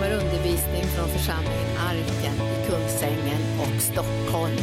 kommer undervisning från församlingen Arken i Kungsängen och Stockholm.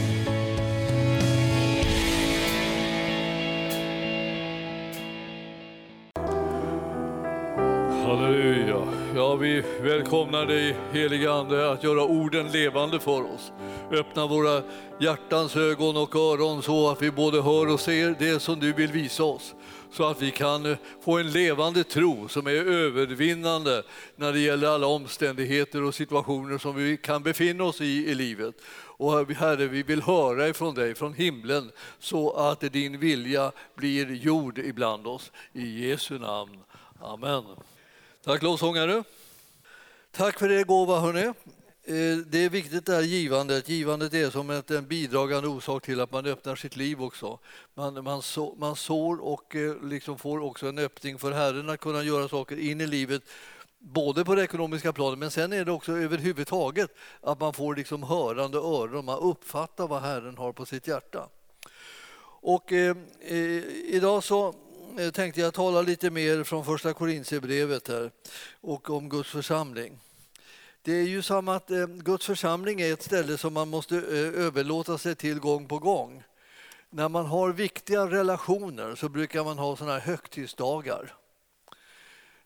Halleluja. Ja, vi välkomnar dig heliga Ande att göra orden levande för oss. Öppna våra hjärtans ögon och öron så att vi både hör och ser det som du vill visa oss. Så att vi kan eh, få en levande tro som är övervinnande när det gäller alla omständigheter och situationer som vi kan befinna oss i i livet. Och Herre, vi vill höra ifrån dig, från himlen, så att din vilja blir gjord ibland oss. I Jesu namn. Amen. Tack lovsångare. Tack för er gåva hörni. Eh, det är viktigt det här givandet. Givandet är som ett- en bidragande orsak till att man öppnar sitt liv också. Man, man, så, man sår och eh, liksom får också en öppning för Herren att kunna göra saker in i livet både på det ekonomiska planet men sen är det också överhuvudtaget att man får liksom hörande öron, man uppfattar vad Herren har på sitt hjärta. Och eh, eh, idag så eh, tänkte jag tala lite mer från första Korintierbrevet här och om Guds församling. Det är ju som att eh, Guds församling är ett ställe som man måste eh, överlåta sig till gång på gång. När man har viktiga relationer så brukar man ha såna här högtidsdagar.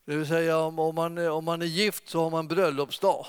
Det vill säga om, man, eh, om man är gift så har man bröllopsdag.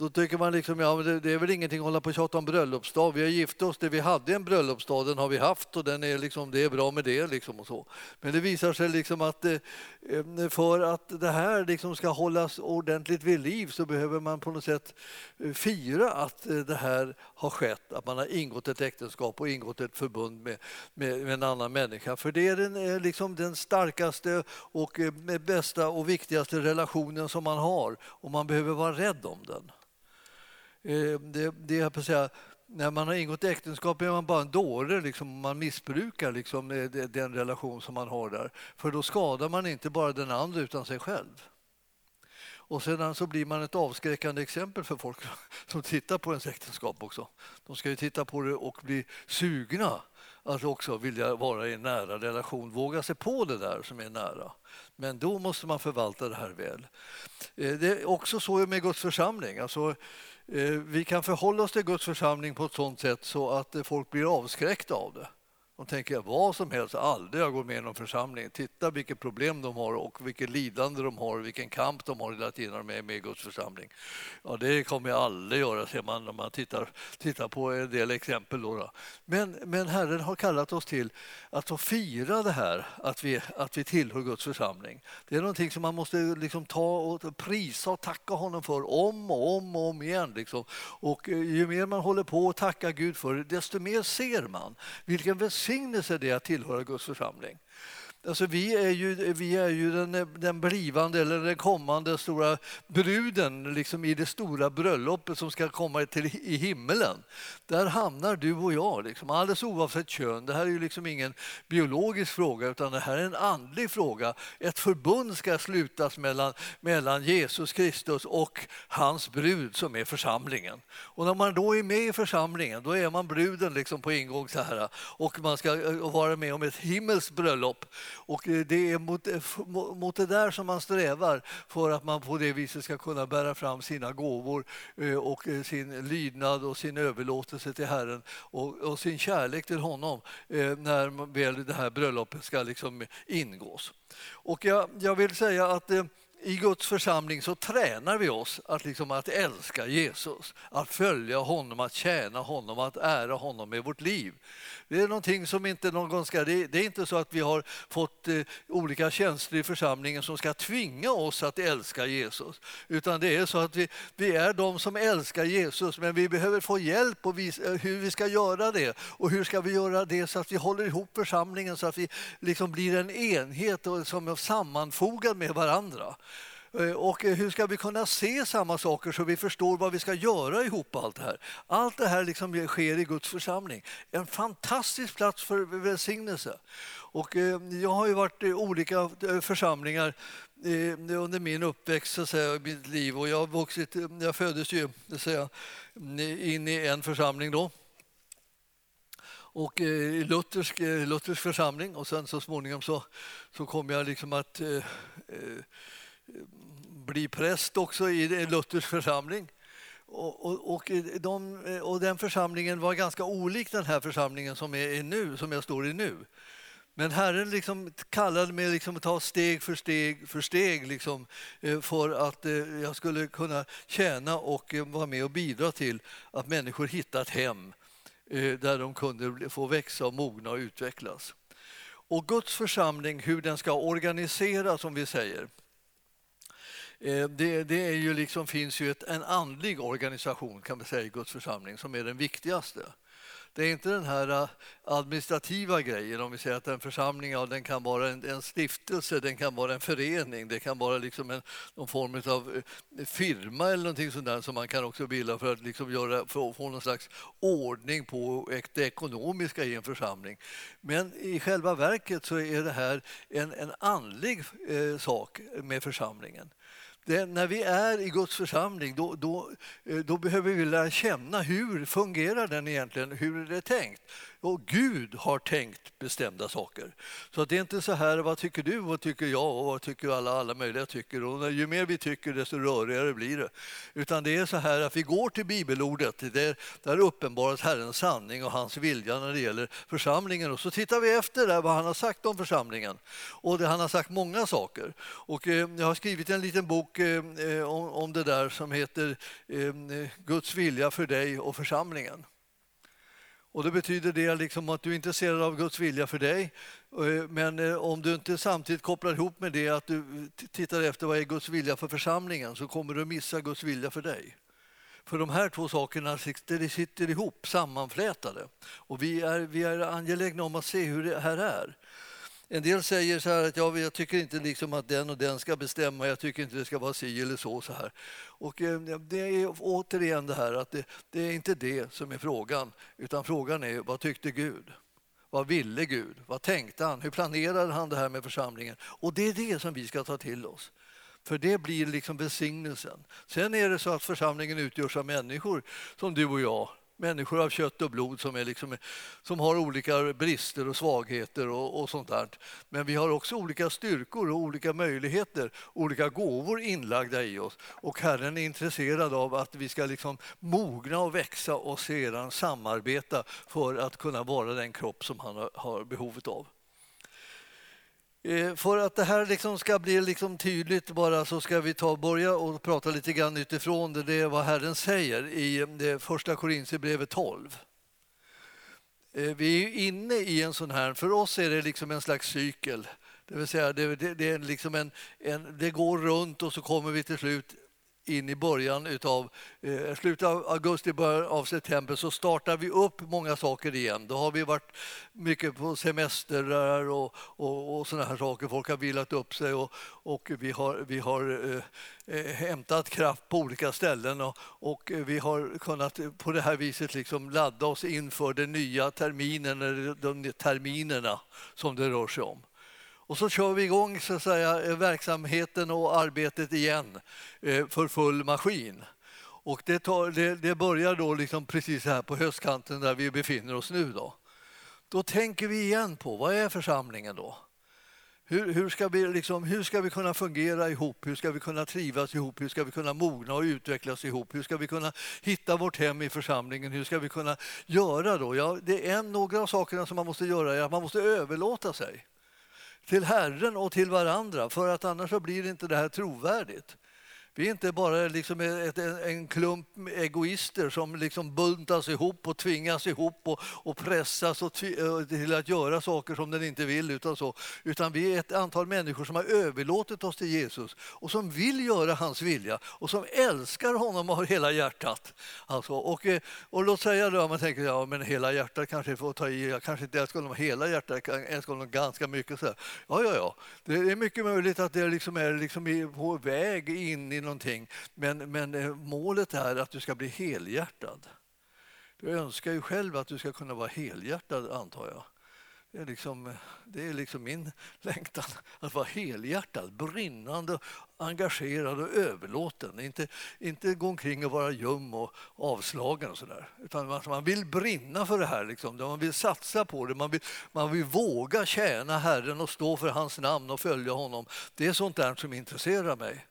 Då tycker man liksom, ja, det, det är väl ingenting att hålla på och tjata om bröllopsdag. Vi har gift oss, det vi hade en bröllopsdag, den har vi haft och den är liksom, det är bra med det. Liksom och så. Men det visar sig liksom att eh, eh för att det här liksom ska hållas ordentligt vid liv så behöver man på något sätt eh, fira att eh, det här har skett, att man har ingått ett äktenskap och ingått ett förbund med, med, med en annan människa. För det är den, liksom den starkaste och eh, bästa och viktigaste relationen som man har och man behöver vara rädd om den. Eh, det, det jag på säga, när man har ingått äktenskap är man bara en dåre, liksom, man missbrukar liksom, eh, den relation som man har där. För då skadar man inte bara den andra utan sig själv. Och sedan så blir man ett avskräckande exempel för folk som tittar på ens äktenskap också. De ska ju titta på det och bli sugna att också vilja vara i en nära relation, våga sig på det där som är nära. Men då måste man förvalta det här väl. Eh, det är också så med Guds församling. Alltså, Eh, vi kan förhålla oss till Guds församling på ett sådant sätt så att eh, folk blir avskräckta av det. De tänker vad som helst, aldrig jag går med i någon församling. Titta vilket problem de har och vilket lidande de har och vilken kamp de har hela tiden när de är med i Guds församling. Ja, det kommer jag aldrig göra, ser man när man tittar, tittar på en del exempel. Då då. Men, men Herren har kallat oss till att få fira det här, att vi, att vi tillhör Guds församling. Det är någonting som man måste liksom ta och prisa och tacka honom för om och om och om igen. Liksom. Och eh, ju mer man håller på och tackar Gud för det, desto mer ser man vilken välsignelse det är att tillhöra Guds församling. Alltså vi är ju, vi är ju den, den blivande eller den kommande stora bruden liksom i det stora bröllopet som ska komma till, i himmelen. Där hamnar du och jag, liksom, alldeles oavsett kön. Det här är ju liksom ingen biologisk fråga utan det här är en andlig fråga. Ett förbund ska slutas mellan, mellan Jesus Kristus och hans brud som är församlingen. Och när man då är med i församlingen då är man bruden liksom på ingång så här och man ska eh, vara med om ett himmelskt bröllop. Och eh, det är mot, eh, mot det där som man strävar för att man på det viset ska kunna bära fram sina gåvor eh, och sin lydnad och sin överlåtelse till Herren och, och sin kärlek till honom när väl det här bröllopet ska liksom ingås. Och jag, jag vill säga att i Guds församling så tränar vi oss att, liksom att älska Jesus, att följa honom, att tjäna honom, att ära honom med vårt liv. Det är någonting som inte någon ska... Det det är inte så att vi har fått eh, olika tjänster i församlingen som ska tvinga oss att älska Jesus. Utan det är så att vi, vi är de som älskar Jesus men vi behöver få hjälp på visa eh, hur vi ska göra det. Och hur ska vi göra det så att vi håller ihop församlingen så att vi liksom blir en enhet och som är sammanfogad med varandra. Eh, och eh, hur ska vi kunna se samma saker så vi förstår vad vi ska göra ihop allt det här? Allt det här liksom sker i Guds församling. En fantastisk plats för välsignelse. Och eh, jag har ju varit i olika församlingar under min uppväxt, så säga, i mitt liv. Och jag, vuxit, jag föddes ju så säga, in i en församling då och i luthersk, luthersk församling och sen så småningom så, så kom jag liksom att eh, bli präst också i Luthers församling. Och, och, och, de, och, den församlingen var ganska olik den här församlingen som, är nu, som jag står i nu. Men Herren liksom kallade mig liksom att ta steg för steg för steg liksom, eh, för att eh, jag skulle kunna tjäna och eh, vara med och bidra till att människor hittar ett hem där de kunde få växa, och mogna och utvecklas. Och Guds församling, hur den ska organiseras, som vi säger, Eh, det, det är ju liksom, finns ju ett, en andlig organisation kan man säga i Guds församling som är den viktigaste. Det är inte den här eh, administrativa grejen, om vi säger att en församling ja, den kan vara en, en, stiftelse, den kan vara en förening, det kan vara liksom en, någon form av eh, firma eller någonting sånt där som man kan också bilda för att liksom göra, för få någon slags ordning på det ekonomiska i en församling. Men i själva verket så är det här en, en andlig eh, sak med församlingen det, när vi är i Guds församling då, då, eh, då behöver vi lära känna hur fungerar den egentligen, hur är det tänkt? Och Gud har tänkt bestämda saker. Så det är inte så här, vad tycker du, vad tycker jag och vad tycker alla, alla möjliga tycker. Och ju mer vi tycker desto rörigare blir det. Utan det är så här att vi går till bibelordet, där, där uppenbaras Herrens sanning och hans vilja när det gäller församlingen. Och så tittar vi efter där vad han har sagt om församlingen. Och det, han har sagt många saker. Och eh, jag har skrivit en liten bok eh, eh om, om det där som heter eh, eh Guds vilja för dig och församlingen. Och det betyder det liksom att du är intresserad av Guds vilja för dig. Eh, men eh, om du inte samtidigt kopplar ihop med det att du tittar efter vad är Guds vilja för församlingen så kommer du missa Guds vilja för dig. För de här två sakerna sitter, sitter ihop, sammanflätade. Och vi är, vi är angelägna om att se hur det här är. En del säger så här att ja, jag tycker inte liksom att den och den ska bestämma, jag tycker inte det ska vara si eller så. så här. Och eh, det är återigen det här att det, det är inte det som är frågan, utan frågan är vad tyckte Gud? Vad ville Gud? Vad tänkte han? Hur planerade han det här med församlingen? Och det är det som vi ska ta till oss. För det blir liksom välsignelsen. Sen är det så att församlingen utgörs av människor som du och jag människor av kött och blod som, är liksom, som har olika brister och svagheter och, och sånt där. Men vi har också olika styrkor och olika möjligheter, olika gåvor inlagda i oss. Och Herren är intresserad av att vi ska liksom mogna och växa och sedan samarbeta för att kunna vara den kropp som han har behovet av. Eh, för att det här liksom ska bli liksom tydligt bara så ska vi ta börja och prata lite grann utifrån det, det är vad Herren säger i eh, det första Korintierbrevet 12. Eh, vi är inne i en sån här, för oss är det liksom en slags cykel. Det vill säga det, det, det är liksom en, en, det går runt och så kommer vi till slut in i början av eh, slutet av augusti, början av september så startar vi upp många saker igen. Då har vi varit mycket på semestrar och, och, och sådana här saker. Folk har vilat upp sig och, och vi har, vi har eh, eh, hämtat kraft på olika ställen och, och, vi har kunnat på det här viset liksom ladda oss inför den nya terminen, eller de terminerna som det rör sig om. Och så kör vi igång så att säga, eh, verksamheten och arbetet igen eh, för full maskin. Och det, tar, det, det börjar då liksom precis här på höstkanten där vi befinner oss nu. Då, då tänker vi igen på vad är församlingen då? Hur, hur, ska vi liksom, hur ska vi kunna fungera ihop? Hur ska vi kunna trivas ihop? Hur ska vi kunna mogna och utvecklas ihop? Hur ska vi kunna hitta vårt hem i församlingen? Hur ska vi kunna göra då? Ja, det är en, några av sakerna som man måste göra är att man måste överlåta sig till Herren och till varandra för att annars så blir inte det här trovärdigt. Vi är inte bara liksom ett, en klump egoister som liksom buntas ihop och tvingas ihop och, och pressas och eh, till att göra saker som den inte vill. Utan, så. utan vi är ett antal människor som har överlåtit oss till Jesus och som vill göra hans vilja och som älskar honom av hela hjärtat. Alltså, och, eh, och låt säga då, man tänker ja men hela hjärtat kanske får ta i, jag kanske inte älskar honom hela hjärtat, jag älskar honom ganska mycket. Så här. Ja, ja, ja, det är mycket möjligt att det liksom är liksom på väg in i någonting. Men, men eh, målet är att du ska bli helhjärtad. Du önskar ju själv att du ska kunna vara helhjärtad, antar jag. Det är, liksom, det är liksom min längtan, att vara helhjärtad, brinnande, engagerad och överlåten. Inte, inte gå omkring och vara ljum och avslagen och sådär. Utan man, man vill brinna för det här, liksom. man vill satsa på det, man vill, man vill våga tjäna Herren och stå för hans namn och följa honom. Det är sånt där som intresserar mig.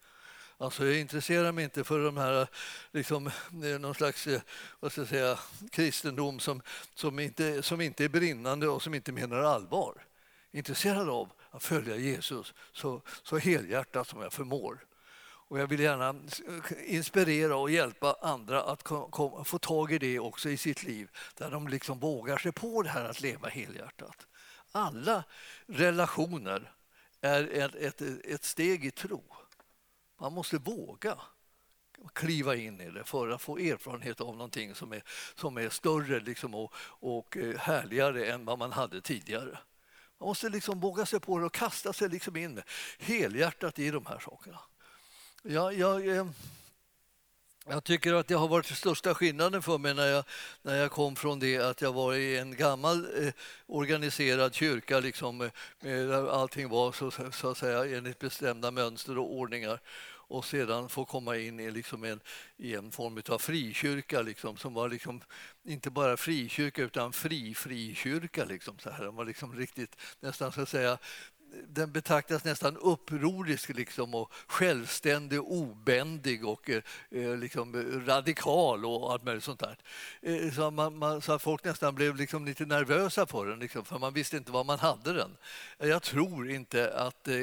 Alltså jag intresserar mig inte för de här, liksom, någon slags eh, vad ska jag säga, kristendom som, som, inte, som inte är brinnande och som inte menar allvar. Intresserad av att följa Jesus så, så helhjärtat som jag förmår. Och jag vill gärna inspirera och hjälpa andra att få tag i det också i sitt liv, där de liksom vågar sig på det här att leva helhjärtat. Alla relationer är ett, ett, ett steg i tro. Man måste våga kliva in i det för att få erfarenhet av någonting som är, som är större liksom och, och eh, härligare än vad man hade tidigare. Man måste liksom våga sig på det och kasta sig liksom in helhjärtat i de här sakerna. Jag, jag, jag tycker att det har varit den största skillnaden för mig när jag, när jag kom från det att jag var i en gammal eh, organiserad kyrka liksom, eh, där allting var så, så att säga enligt bestämda mönster och ordningar och sedan få komma in i, liksom en, i en form av frikyrka liksom, som var liksom, inte bara frikyrka utan fri-frikyrka. Liksom, De var liksom riktigt nästan så att säga den betraktas nästan upprorisk liksom, och självständig, obändig och eh, eh liksom, radikal och allt möjligt sånt där. Eh, så, man, man, så att folk nästan blev liksom lite nervösa för den, liksom, för man visste inte var man hade den. Jag tror inte att eh,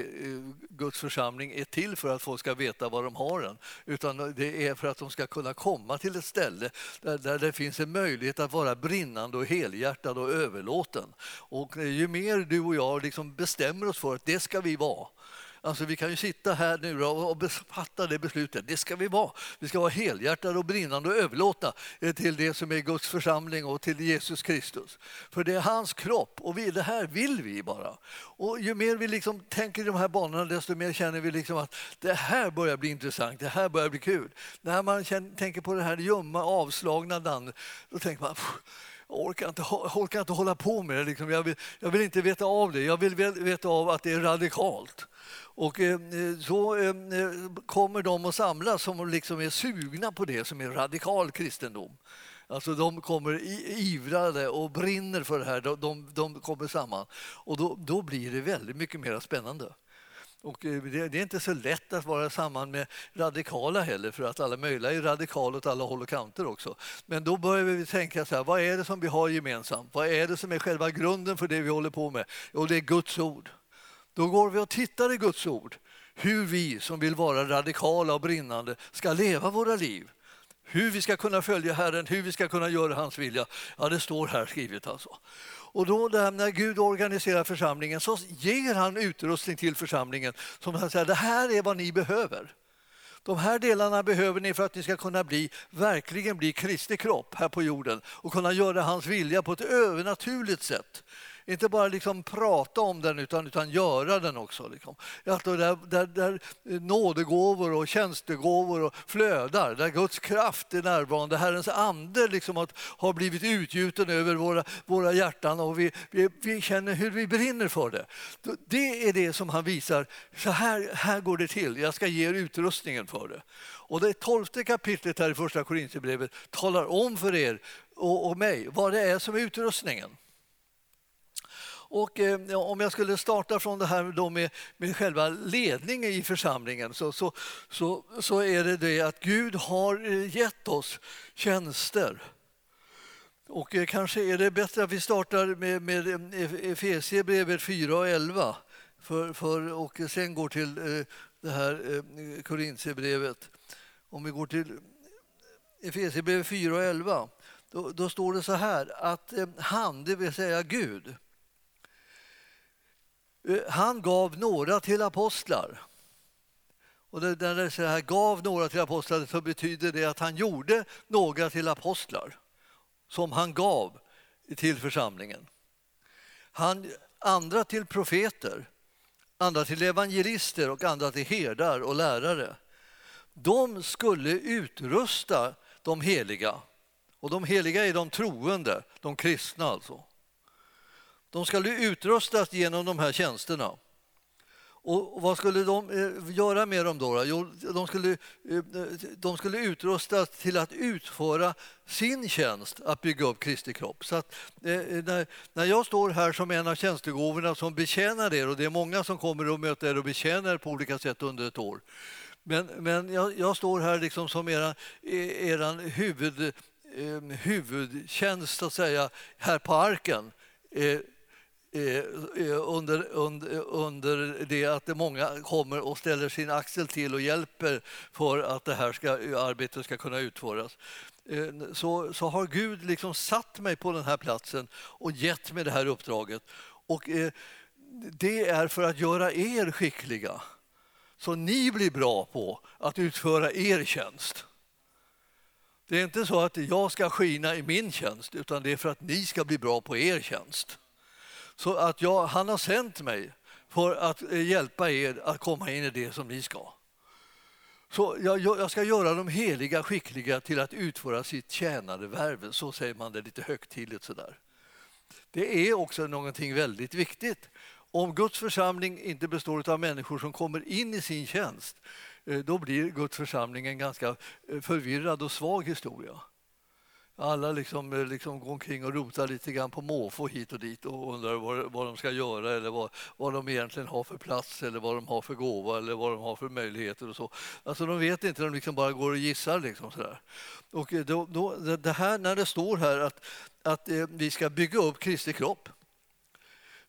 Guds församling är till för att folk ska veta var de har den, utan det är för att de ska kunna komma till ett ställe där, där det finns en möjlighet att vara brinnande och helhjärtad och överlåten. Och eh, ju mer du och jag liksom bestämmer oss oss för att det ska vi vara. Alltså vi kan ju sitta här nu och fatta det beslutet. Det ska vi vara. Vi ska vara helhjärtade och brinnande och överlåta eh, till det som är Guds församling och till Jesus Kristus. För det är hans kropp och vi, det här vill vi bara. Och ju mer vi liksom tänker i de här banorna desto mer känner vi liksom att det här börjar bli intressant, det här börjar bli kul. När man känner, tänker på det här ljumma, avslagna landet, då tänker man pff, orkar inte, orkar inte hålla på med det. Liksom. Jag, vill, jag vill inte veta av det. Jag vill veta av att det är radikalt. Och eh, så eh, kommer de att samlas som liksom är sugna på det som är radikal kristendom. Alltså de kommer ivrade och brinner för det här. De, de, de kommer samman. Och då, då blir det väldigt mycket mer spännande. Och eh, det, det är inte så lätt att vara samman med radikala heller för att alla möjliga är radikala åt alla håll och kanter också. Men då börjar vi tänka så här, vad är det som vi har gemensamt? Vad är det som är själva grunden för det vi håller på med? Jo, det är Guds ord. Då går vi och tittar i Guds ord hur vi som vill vara radikala och brinnande ska leva våra liv. Hur vi ska kunna följa Herren, hur vi ska kunna göra hans vilja. Ja, det står här skrivet alltså. Och då när Gud organiserar församlingen så ger han utrustning till församlingen som han säger, det här är vad ni behöver. De här delarna behöver ni för att ni ska kunna bli, verkligen bli Kristi kropp här på jorden och kunna göra hans vilja på ett övernaturligt sätt. Inte bara liksom prata om den utan, utan göra den också. Liksom. Alltså där, där, där nådegåvor och tjänstegåvor och flödar, där Guds kraft är närvarande, Herrens ande liksom har, har blivit utgjuten över våra, våra hjärtan och vi, vi, vi känner hur vi brinner för det. Det är det som han visar, så här, här går det till, jag ska ge er utrustningen för det. Och det tolfte kapitlet här i första Korinthierbrevet talar om för er och, och mig vad det är som är utrustningen. Och eh, om jag skulle starta från det här då med, med själva ledningen i församlingen så, så, så, så är det det att Gud har eh, gett oss tjänster. Och eh, kanske är det bättre att vi startar med, med eh, Efesierbrevet 4 och 11 för, för, och sen går till eh, det här eh, Korintierbrevet. Om vi går till Efesierbrevet 4 och 11 då, då, står det så här att eh, han, det vill säga Gud, Eh, han gav några till apostlar. Och när det så här, gav några till apostlar så betyder det att han gjorde några till apostlar som han gav till församlingen. Han, andra till profeter, andra till evangelister och andra till herdar och lärare. De skulle utrusta de heliga. Och de heliga är de troende, de kristna alltså. De skulle utrustas genom de här tjänsterna. Och vad skulle de eh, göra med dem då? Jo, de skulle, eh, de skulle utrustas till att utföra sin tjänst att bygga upp Kristi kropp. Så att, eh, när, när jag står här som en av tjänstegåvorna som betjänar er och det är många som kommer och möter er och betjänar er på olika sätt under ett år Men, men jag, jag står här liksom som er, e, er huvud, huvudtjänst, så att säga, här på arken. Eh, eh, under, under, under det att många kommer och ställer sin axel till och hjälper för att det här ska, arbetet ska kunna utföras. Eh, så, så har Gud liksom satt mig på den här platsen och gett mig det här uppdraget. Och det är för att göra er skickliga så ni blir bra på att utföra er tjänst. Det är inte så att jag ska skina i min tjänst utan det är för att ni ska bli bra på er tjänst. Så att jag, han har sänt mig för att eh, hjälpa er att komma in i det som ni ska. Så jag, jag ska göra de heliga skickliga till att utföra sitt tjänarevärv. Så säger man det lite högtidligt sådär. Det är också någonting väldigt viktigt. Om Guds församling inte består av människor som kommer in i sin tjänst eh, då blir Guds församling en ganska eh, förvirrad och svag historia. Alla liksom, eh, liksom går omkring och rotar lite grann på måfå hit och dit och undrar vad, vad de ska göra eller vad, vad de egentligen har för plats eller vad de har för gåva eller vad de har för möjligheter och så. Alltså de vet inte, de liksom bara går och gissar. Liksom sådär. Och eh, då, då, det här, när det står här att, att eh, vi ska bygga upp Kristi kropp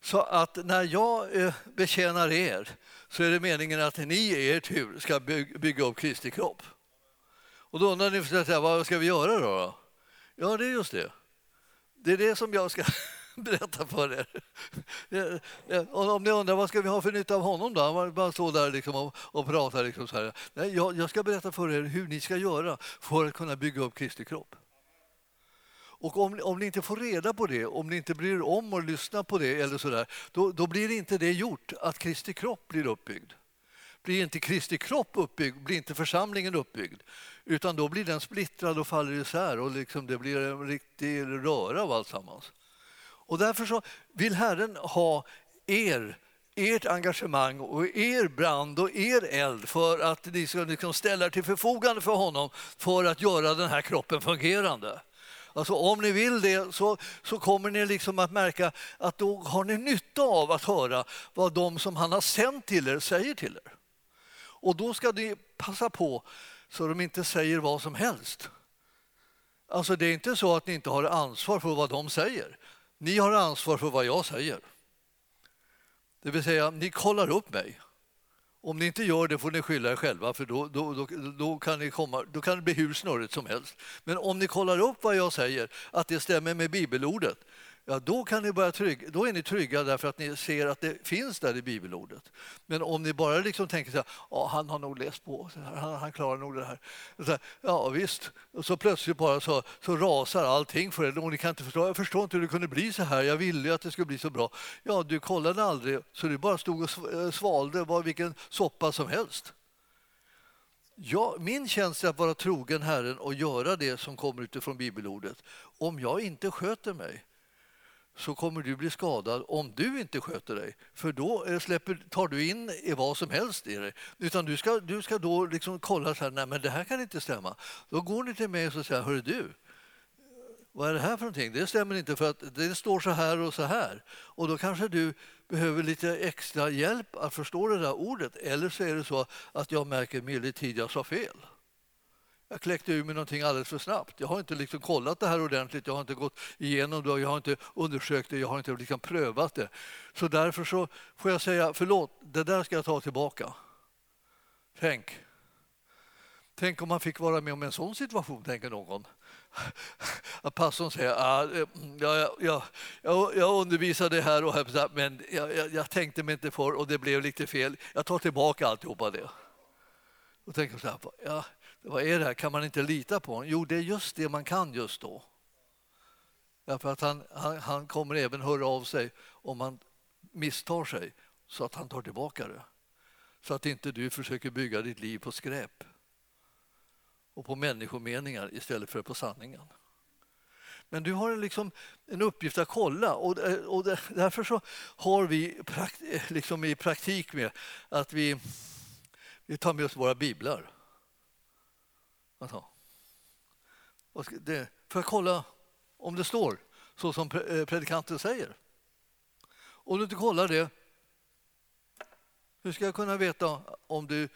så att när jag eh, betjänar er så är det meningen att ni i er tur ska bygga upp Kristi kropp. Och då undrar ni, vad ska vi göra då? Ja, det är just det. Det är det som jag ska berätta för er. Om ni undrar vad ska vi ha för nytta av honom då? Han bara står där liksom och, och pratar. Liksom så här. Nej, jag, jag ska berätta för er hur ni ska göra för att kunna bygga upp Kristi kropp. Och om, om ni inte får reda på det, om ni inte bryr er om att lyssna på det eller så där, då, då blir inte det gjort att Kristi kropp blir uppbyggd. Blir inte Kristi kropp uppbyggd blir inte församlingen uppbyggd utan då blir den splittrad och faller isär och liksom det blir en riktig röra av alltsammans. Och därför så vill Herren ha er ert engagemang och er brand och er eld för att ni ska liksom ställa er till förfogande för honom för att göra den här kroppen fungerande. Alltså om ni vill det så, så kommer ni liksom att märka att då har ni nytta av att höra vad de som han har sänt till er säger till er. Och då ska ni passa på så de inte säger vad som helst. Alltså det är inte så att ni inte har ansvar för vad de säger. Ni har ansvar för vad jag säger. Det vill säga, ni kollar upp mig. Om ni inte gör det får ni skylla er själva för då, då, då, då, kan, ni komma, då kan det bli hur snurrigt som helst. Men om ni kollar upp vad jag säger, att det stämmer med bibelordet, ja, då, kan ni börja trygga, då är ni trygga därför att ni ser att det finns där i bibelordet. Men om ni bara liksom tänker så här, ja, han har nog läst på, han, han klarar nog det här. här. Ja visst, och så plötsligt bara så, så rasar allting för er och ni kan inte förstå, jag förstår inte hur det kunde bli så här, jag ville ju att det skulle bli så bra. Ja, du kollade aldrig, så du bara stod och eh, svalde var vilken soppa som helst. Ja, min tjänst är att vara trogen Herren och göra det som kommer utifrån bibelordet. Om jag inte sköter mig, så kommer du bli skadad om du inte sköter dig. För då eh, släpper, tar du in i vad som helst i dig. Utan du ska, du ska då liksom kolla så här, nej men det här kan inte stämma. Då går ni till mig och säger, hörru du, vad är det här för någonting? Det stämmer inte för att det står så här och så här. Och då kanske du behöver lite extra hjälp att förstå det där ordet. Eller så är det så att jag märker medeltid jag sa fel. Jag kläckte ur mig någonting alldeles för snabbt. Jag har inte liksom kollat det här ordentligt, jag har inte gått igenom det, jag har inte undersökt det, jag har inte liksom prövat det. Så därför så får jag säga förlåt, det där ska jag ta tillbaka. Tänk. Tänk om man fick vara med om en sån situation, tänker någon. Att pastorn säger ah, eh, jag, jag, jag, jag undervisade här och här, men jag, jag, jag tänkte mig inte för och det blev lite fel. Jag tar tillbaka alltihopa det. Och tänker så här, ja, vad är det här? Kan man inte lita på honom? Jo, det är just det man kan just då. Därför att han, han, han kommer även höra av sig om man misstar sig så att han tar tillbaka det. Så att inte du försöker bygga ditt liv på skräp och på människomeningar istället för på sanningen. Men du har liksom en uppgift att kolla och, och därför så har vi prakt, liksom i praktik med att vi, vi tar med oss våra biblar. Alltså. Det, för att kolla om det står så som eh, predikanten säger. Om du inte kollar det, hur ska jag kunna veta om du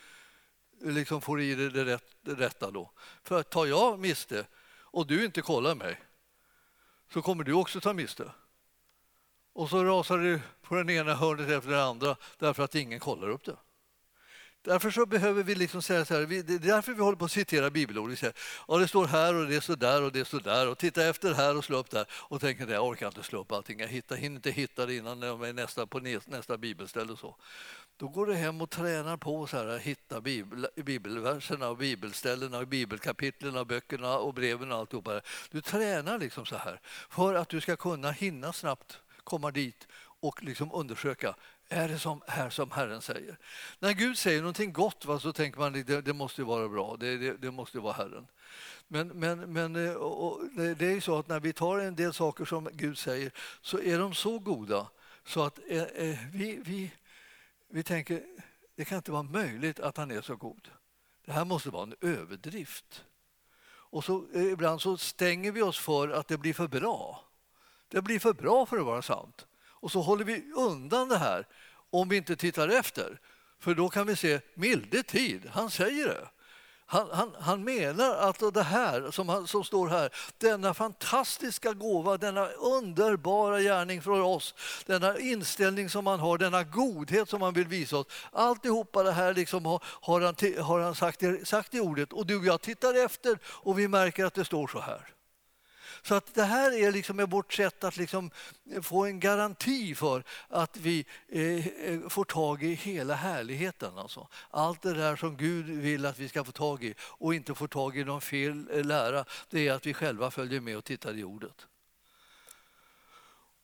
liksom får i dig det, rätt, det rätta då. För att tar jag miste och du inte kollar mig så kommer du också ta miste. Och så rasar du på den ena hörnet efter det andra därför att ingen kollar upp det. Därför så behöver vi liksom säga så här, det är därför vi håller på att citera bibelord. Vi säger, ja, det står här och det står där och det står där och titta efter här och slå upp där och tänker jag orkar inte slå upp allting, jag hittar, hinner inte hitta det innan jag är nästa, på nästa bibelställe och så. Då går du hem och tränar på så här, hitta bibel, bibelverserna och bibelställena och bibelkapitlen och böckerna och breven och alltihopa. Du tränar liksom så här för att du ska kunna hinna snabbt komma dit och liksom undersöka är det som, här som Herren säger. När Gud säger någonting gott va, så tänker man det, det måste vara bra, det, det, det måste vara Herren. Men, men, men eh, det är ju så att när vi tar en del saker som Gud säger så är de så goda så att eh, eh, vi, vi, vi tänker det kan inte vara möjligt att han är så god. Det här måste vara en överdrift. Och så, eh, ibland så stänger vi oss för att det blir för bra. Det blir för bra för att vara sant. Och så håller vi undan det här om vi inte tittar efter. För då kan vi se milde tid, han säger det. Han, han, han, menar att det här som, han, som står här, denna fantastiska gåva, denna underbara gärning för oss, denna inställning som han har, denna godhet som han vill visa oss. Alltihopa det här liksom har, har han, har han sagt, sagt i ordet och du och jag tittar efter och vi märker att det står så här. Så att det här är liksom vårt sätt att liksom få en garanti för att vi eh, eh, får tag i hela härligheten. Alltså. Allt det där som Gud vill att vi ska få tag i och inte få tag i någon fel eh, lära, det är att vi själva följer med och tittar i ordet.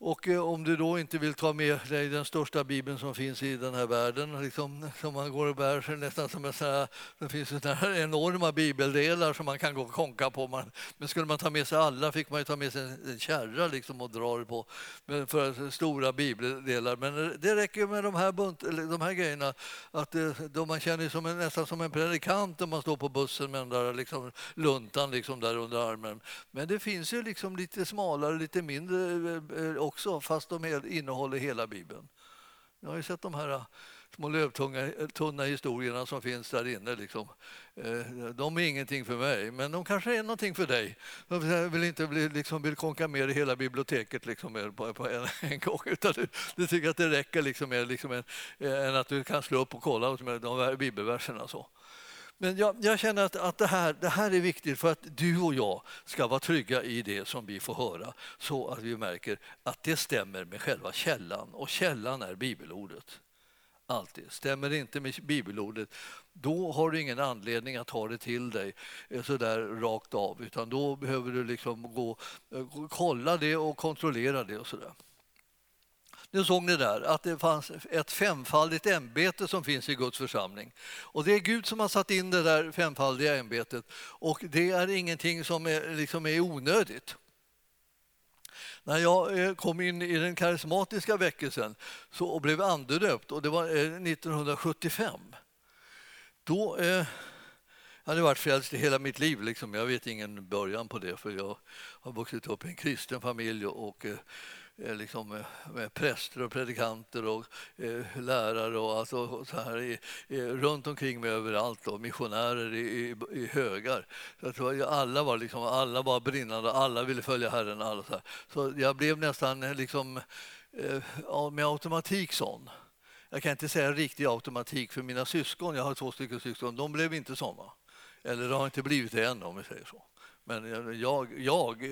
Och eh, om du då inte vill ta med dig den största bibeln som finns i den här världen, liksom, som man går och bär sig nästan som en sån här, det finns såna här enorma bibeldelar som man kan gå och konka på. Man, men skulle man ta med sig alla fick man ta med sig en, en kärra liksom och dra det på för stora bibeldelar. Men det räcker med de här, bunt, de här grejerna, att eh, då man känner sig nästan som en predikant när man står på bussen med den där liksom, luntan liksom där under armen. Men det finns ju liksom lite smalare, lite mindre eh, också, fast de innehåller hela Bibeln. Jag har ju sett de här äh, små lövtunna äh, historierna som finns där inne. Liksom. Eh, de är ingenting för mig, men de kanske är någonting för dig. Jag vill inte bli, liksom, vill konka med i hela biblioteket liksom, på, på en, en, gång, utan du, du, tycker att det räcker liksom, med liksom en, en, att du kan slå upp och kolla med de bibelverserna. Så. Men jag, jag, känner att, att det, här, det här är viktigt för att du och jag ska vara trygga i det som vi får höra så att vi märker att det stämmer med själva källan och källan är bibelordet. Alltid. Stämmer det inte med bibelordet, då har du ingen anledning att ta det till dig eh, så där rakt av, utan då behöver du liksom gå, eh, kolla det och kontrollera det och så där. Nu såg ni där att det fanns ett femfaldigt ämbete som finns i Guds församling. Och det är Gud som har satt in det där femfaldiga ämbetet och det är ingenting som är, liksom är onödigt. När jag eh, kom in i den karismatiska väckelsen så, och blev andedöpt, och det var eh, 1975, då eh, jag hade varit frälst i hela mitt liv. Liksom. Jag vet ingen början på det, för jag har vuxit upp i en kristen familj och Eh, Eh, liksom, eh, med präster och predikanter och eh, lärare och alltså, så här, i, i, runt omkring mig överallt Då, missionärer i, i, i högar. Så att alla, var liksom, alla var brinnande, alla ville följa Herren. Alla så, här. så jag blev nästan eh, liksom, eh, med automatik sån. Jag kan inte säga riktig automatik för mina syskon, jag har två stycken syskon, de blev inte såna. Eller det har inte blivit det än om vi säger så. Men jag, jag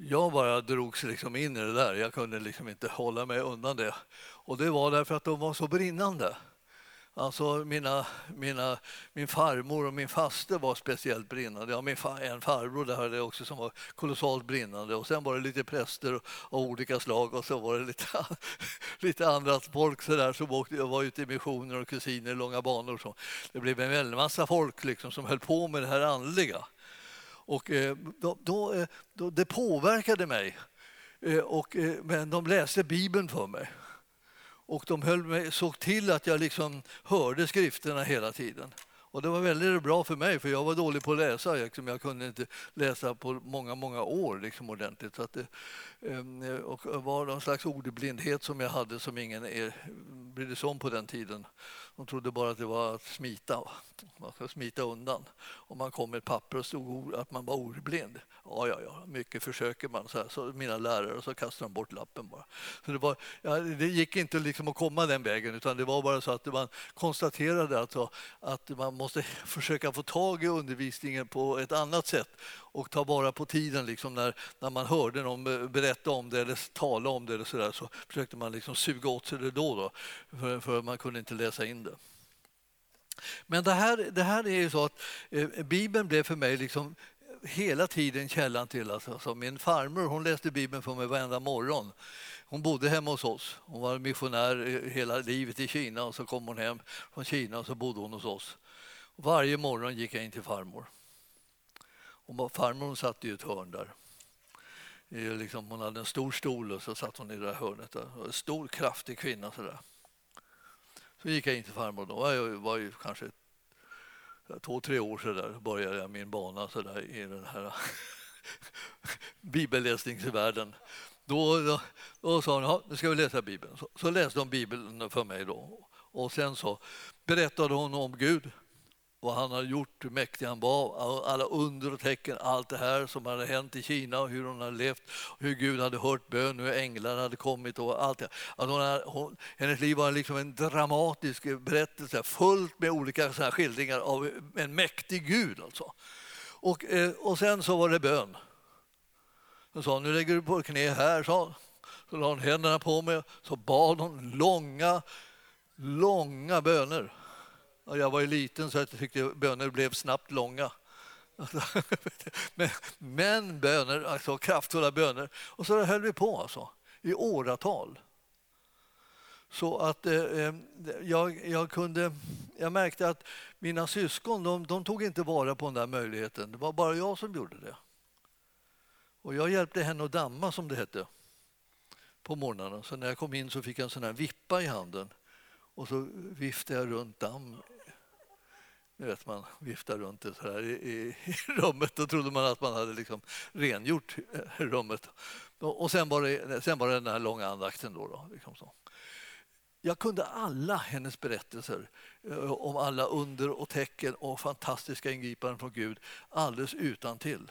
jag bara drogs liksom in i det där. Jag kunde liksom inte hålla mig undan det. Och det var därför att de var så brinnande. Alltså mina, mina, min farmor och min faster var speciellt brinnande. Jag fa, en farbror där också som var kolossalt brinnande. Och sen var det lite präster av olika slag och så var det lite, lite annat folk så där, som åkte, jag var ute i missioner och kusiner i långa banor. Och så. Det blev en väldig massa folk liksom som höll på med det här andliga. Och eh, då, då, eh, då, det påverkade mig. Eh, och, men de läste Bibeln för mig. Och de höll mig, såg till att jag liksom hörde skrifterna hela tiden. Och det var väldigt bra för mig, för jag var dålig på att läsa. Liksom. Jag kunde inte läsa på många, många år liksom, ordentligt. Så att det, och var någon slags ordblindhet som jag hade som ingen brydde sig om på den tiden. De trodde bara att det var att smita, man ska smita undan. Om man kom med ett papper och stod att man var ordblind. Ja, ja, ja, mycket försöker man. Så, här, så mina lärare och så kastar de bort lappen bara. Så det, var, ja, det gick inte liksom att komma den vägen utan det var bara så att man konstaterade alltså att man måste försöka få tag i undervisningen på ett annat sätt och ta vara på tiden liksom när, när man hörde någon eh, berätta om det eller tala om det eller så, där, så försökte man liksom suga åt sig det då, då för, för man kunde inte läsa in det. Men det här, det här är ju så att eh, Bibeln blev för mig liksom hela tiden källan till. Alltså, min farmor hon läste Bibeln för mig varenda morgon. Hon bodde hemma hos oss. Hon var missionär hela livet i Kina och så kom hon hem från Kina och så bodde hon hos oss. Varje morgon gick jag in till farmor. Och farmor hon satt i ett hörn där. Liksom, hon hade en stor stol och så satt hon i det där hörnet. Där. En stor kraftig kvinna. Så, där. så gick jag in till farmor. Då jag var ju kanske två, tre år sedan började jag min bana så där, i den här bibelläsningsvärlden. Då, då, då sa hon, ja, nu ska vi läsa Bibeln. Så, så läste hon Bibeln för mig då. Och sen så berättade hon om Gud vad han har gjort, hur mäktig han var, alla under och tecken, allt det här som hade hänt i Kina och hur hon hade levt, hur Gud hade hört bön, hur änglar hade kommit och allt det. Att hon, hade, hon, hennes liv var liksom en dramatisk berättelse fullt med olika så skildringar av en mäktig Gud. Alltså. Och, eh, och sen så var det bön. Hon sa, nu lägger du på knä här, sa Så la hon händerna på mig, så bad hon långa, långa böner. Jag var ju liten så jag tyckte böner blev snabbt långa. Men, men böner, alltså kraftfulla böner. Och så höll vi på alltså, i åratal. Så att eh, eh, jag, jag, kunde, jag märkte att mina syskon de, de, tog inte vara på den där möjligheten. Det var bara jag som gjorde det. Och jag hjälpte henne att damma, som det hette, på morgnarna. Så när jag kom in så fick jag en sån här vippa i handen och så viftade jag runt damm nu vet man viftar runt det så här i, i, i rummet. Då trodde man att man hade liksom rengjort eh, rummet. Och sen var det, sen var det den här långa andakten. Då, då liksom så. Jag kunde alla hennes berättelser eh, om alla under och tecken och fantastiska ingripanden från Gud alldeles utan till.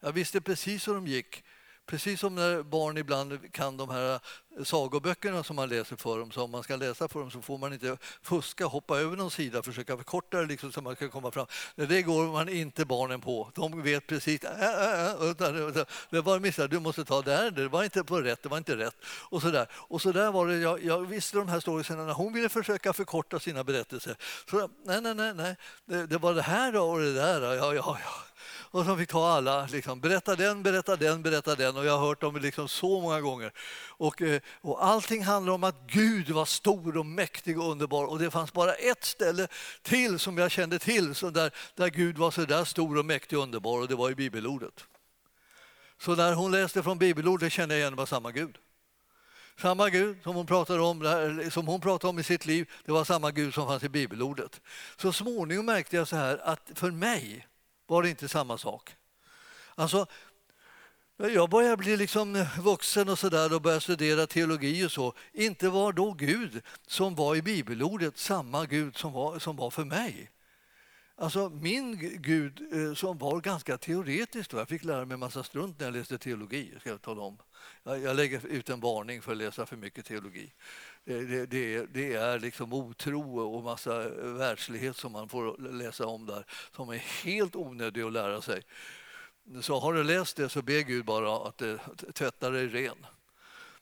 Jag visste precis hur de gick Precis som när barn ibland kan de här sagoböckerna som man läser för dem, så om man ska läsa för dem så får man inte fuska, hoppa över någon sida, försöka förkorta det liksom så man kan komma fram. Det går man inte barnen på. De vet precis. Äh, äh, det var missat, du måste ta där, det var inte på rätt, det var inte rätt. Och så där, och så där var det, jag, jag visste de här storiesarna när hon ville försöka förkorta sina berättelser. Så, nej, nej, nej, nej. Det, det var det här och det där. Ja, ja, ja och som fick ta alla. Liksom, berätta den, berätta den, berätta den. Och jag har hört dem liksom så många gånger. Och, eh, och allting handlar om att Gud var stor och mäktig och underbar. Och det fanns bara ett ställe till som jag kände till så där, där Gud var så där stor och mäktig och underbar och det var i bibelordet. Så när hon läste från bibelordet kände jag igen det var samma Gud. Samma Gud som hon, pratade om, som hon pratade om i sitt liv, det var samma Gud som fanns i bibelordet. Så småningom märkte jag så här att för mig var det inte samma sak. Alltså, jag började bli liksom vuxen och så där och började studera teologi och så. Inte var då Gud som var i bibelordet samma Gud som var, som var för mig. Alltså min Gud eh, som var ganska teoretisk. Då. Jag fick lära mig en massa strunt när jag läste teologi. Ska jag, tala om. jag lägger ut en varning för att läsa för mycket teologi. Eh, det, det, det, är liksom otro och massa världslighet som man får läsa om där som är helt onödig att lära sig. Så har du läst det så be Gud bara att eh, tvätta dig ren.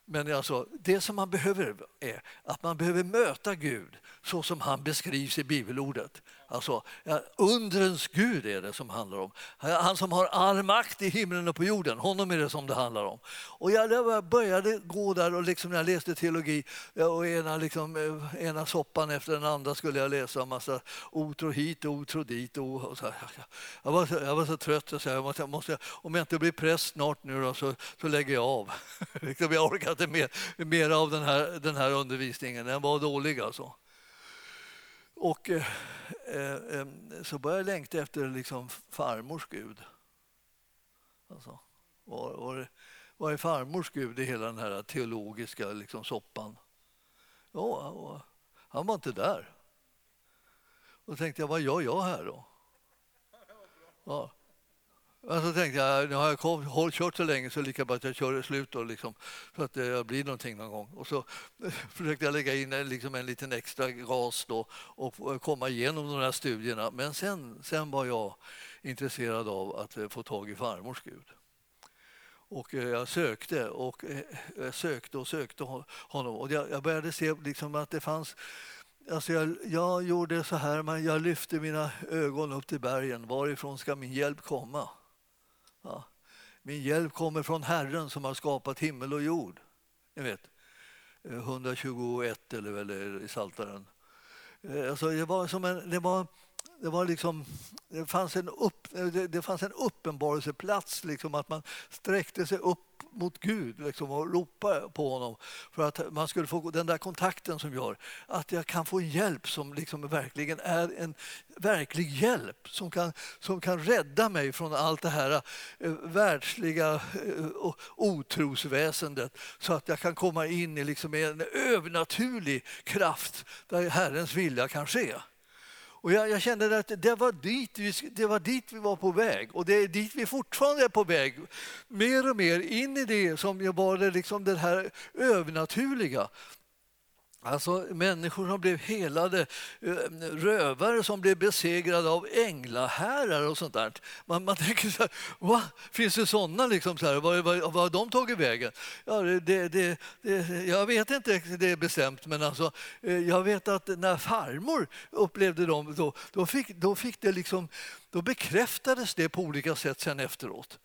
Men alltså, det som man behöver är att man behöver möta Gud så som han beskrivs i bibelordet. Alltså, ja, undrens Gud är det som handlar om. Han som har all makt i himlen och på jorden, honom är det som det handlar om. Och jag började gå där och liksom när jag läste teologi och ena, liksom, eh, ena soppan efter den andra skulle jag läsa en massa otro hit och otro dit. Och så jag, var så, jag var så trött så jag måste, jag måste, om jag inte blir präst snart nu då, så, så lägger jag av. Liksom, jag orkar inte mer, mer av den här, den här undervisningen, den var dålig alltså. Och eh, eh, eh, så började jag längta efter liksom farmors Gud. Alltså, var, var, var är farmors Gud i hela den här teologiska liksom, soppan? Ja, han var inte där. Då tänkte jag, vad gör jag här då? Ja. Men så tänkte jag, nu har jag kom, kört så länge så lika bra att jag kör det slut då, liksom, så att eh, det blir någonting någon gång. Och så försökte jag lägga in en, liksom en liten extra gas då och eh, komma igenom de här studierna. Men sen, sen var jag intresserad av att få tag i farmors Gud. Och jag sökte och jag sökte och sökte honom och jag började se liksom att det fanns Alltså jag, jag gjorde så här, men jag lyfte mina ögon upp till bergen. Varifrån ska min hjälp komma? Ja. Min hjälp kommer från Herren som har skapat himmel och jord. Ni vet, eh, 121 eller väl i Saltaren. Eh, alltså det var som en, det var, det var liksom, det fanns en, upp, det, det fanns en uppenbarelseplats, liksom, att man sträckte sig upp mot Gud liksom, och ropa på honom för att man skulle få den där kontakten som gör att jag kan få hjälp som liksom verkligen är en verklig hjälp som kan, som kan rädda mig från allt det här eh, världsliga eh, otrosväsendet så att jag kan komma in i liksom en övernaturlig kraft där Herrens vilja kan ske. Och jag, jag, kände att det var, dit vi, det var dit vi var på väg och det är dit vi fortfarande är på väg. Mer och mer in i det som var det, liksom det här övernaturliga. Alltså människor som blev helade, eh, rövare som blev besegrade av änglahärar och sånt där. Man, man tänker så här, va? finns det sådana liksom? Så här, vad, vad, vad har de tagit vägen? Ja, det, det, det, jag vet inte det är bestämt, men alltså, eh, jag vet att när farmor upplevde dem, då, då, fick, då, fick det liksom, då bekräftades det på olika sätt sen efteråt.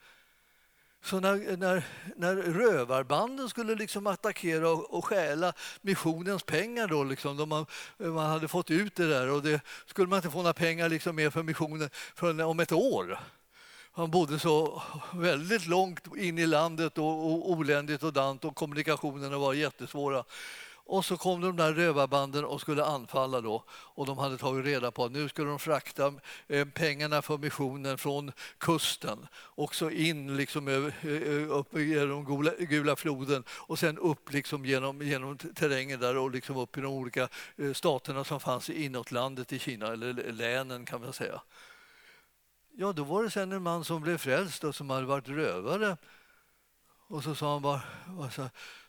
Så när, när, när rövarbanden skulle liksom attackera och, och stjäla missionens pengar då, liksom, då man, man hade fått ut det där och det skulle man inte få några pengar liksom mer för missionen förrän om ett år. Han bodde så väldigt långt in i landet och, och oländigt och dant och kommunikationerna var jättesvåra. Och så kom de där rövarbanden och skulle anfalla då och de hade tagit reda på att nu skulle de frakta eh, pengarna för missionen från kusten också in liksom eh, upp genom gula, floden och sen upp liksom genom, genom terrängen där och liksom upp i de olika eh, staterna som fanns inåt landet i Kina, eller länen kan man säga. Ja, då var det sen en man som blev frälst och som hade varit rövare. Och så sa han bara,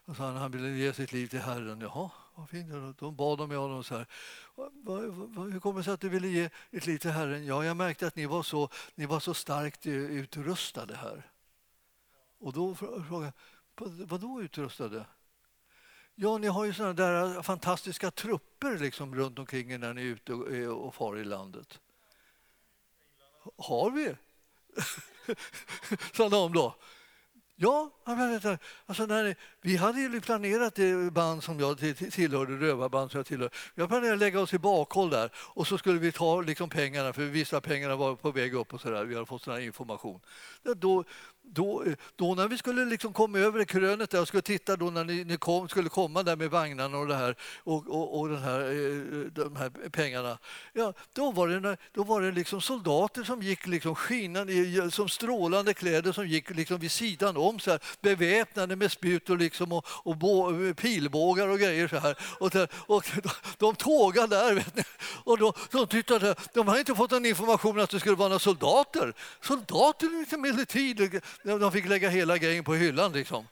och så han, han ville ge sitt liv till Herren. Jaha, vad fint. Då bad de honom så här. Hur kommer det sig att du ville ge ditt liv till Herren? Ja, jag märkte att ni var så, ni var så starkt eh, utrustade här. Och då frågade jag, vadå då utrustade? Ja, ni har ju sådana där fantastiska trupper liksom runt omkring er när ni är ute och, eh, och far i landet. Har vi? sa de då. Ja, alltså när, vi hade ju planerat det band som jag tillhörde, rövarband som jag tillhörde. Vi planerade att lägga oss i bakhåll där och så skulle vi ta liksom pengarna, för vissa pengarna var på väg upp och så där. Vi hade fått sån information. Då, då, då när vi skulle liksom komma över krönet där och skulle titta då när ni, ni kom, skulle komma där med vagnarna och det här och, och, och den här, eh, de här pengarna. Ja, då var det, då var det liksom soldater som gick liksom skinande, som strålande kläder som gick liksom vid sidan om så här, beväpnade med spjut och, liksom Liksom och, och bo, pilbågar och grejer så här. Och, och de tågade där vet ni. Och de, de tittade, de hade inte fått någon information att det skulle vara några soldater. Soldater liksom emellertid de fick lägga hela grejen på hyllan. Liksom.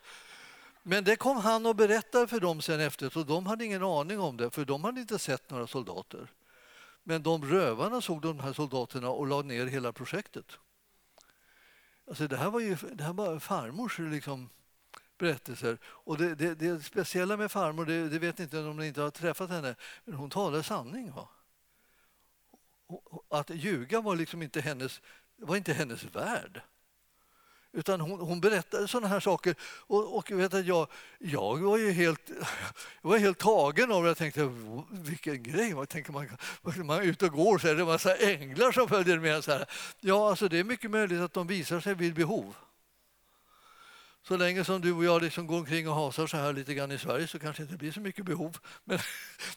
Men det kom han och berättade för dem sen efteråt och de hade ingen aning om det för de hade inte sett några soldater. Men de rövarna såg de här soldaterna och lade ner hela projektet. Alltså det här var ju det här var farmors liksom, berättelser. Och det, det, det speciella med farmor, det, det vet inte om ni inte har träffat henne, men hon talar sanning. Va? Att ljuga var liksom inte hennes, var inte hennes värld. Utan hon, hon berättade sådana här saker. Och, och vet att jag, jag var ju helt, jag var helt tagen av det. Jag tänkte, vilken grej. Man, tänker man, man är ute och går så är det en massa änglar som följer med. Så här. Ja, alltså det är mycket möjligt att de visar sig vid behov. Så länge som du och jag liksom går omkring och hasar så här lite grann i Sverige så kanske det inte blir så mycket behov. Men,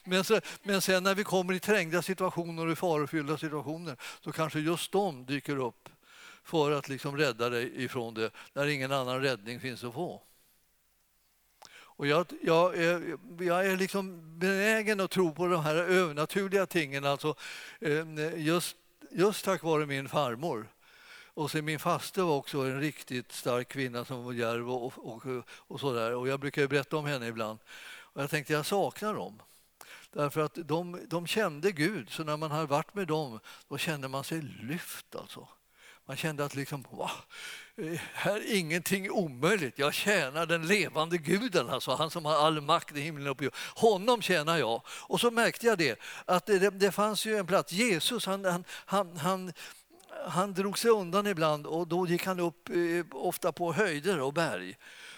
men, så, men sen när vi kommer i trängda situationer och i farofyllda situationer så kanske just de dyker upp för att liksom rädda dig ifrån det när ingen annan räddning finns att få. Och jag, jag, är, jag är liksom benägen att tro på de här övernaturliga tingen, alltså, eh, just, just tack vare min farmor. Och sen min faste var också en riktigt stark kvinna som var djärv och, och, och, sådär. Och jag brukar berätta om henne ibland. Och jag tänkte jag saknar dem. Därför att de, de kände Gud, så när man hade varit med dem då kände man sig lyft. Alltså. Man kände att liksom, va, här är ingenting omöjligt. Jag tjänar den levande guden, alltså han som har all makt i himlen och på jorden. Honom tjänar jag. Och så märkte jag det, att det, det fanns ju en plats. Jesus, han, han, han, han han drog sig undan ibland och då gick han upp eh, ofta på höjder och berg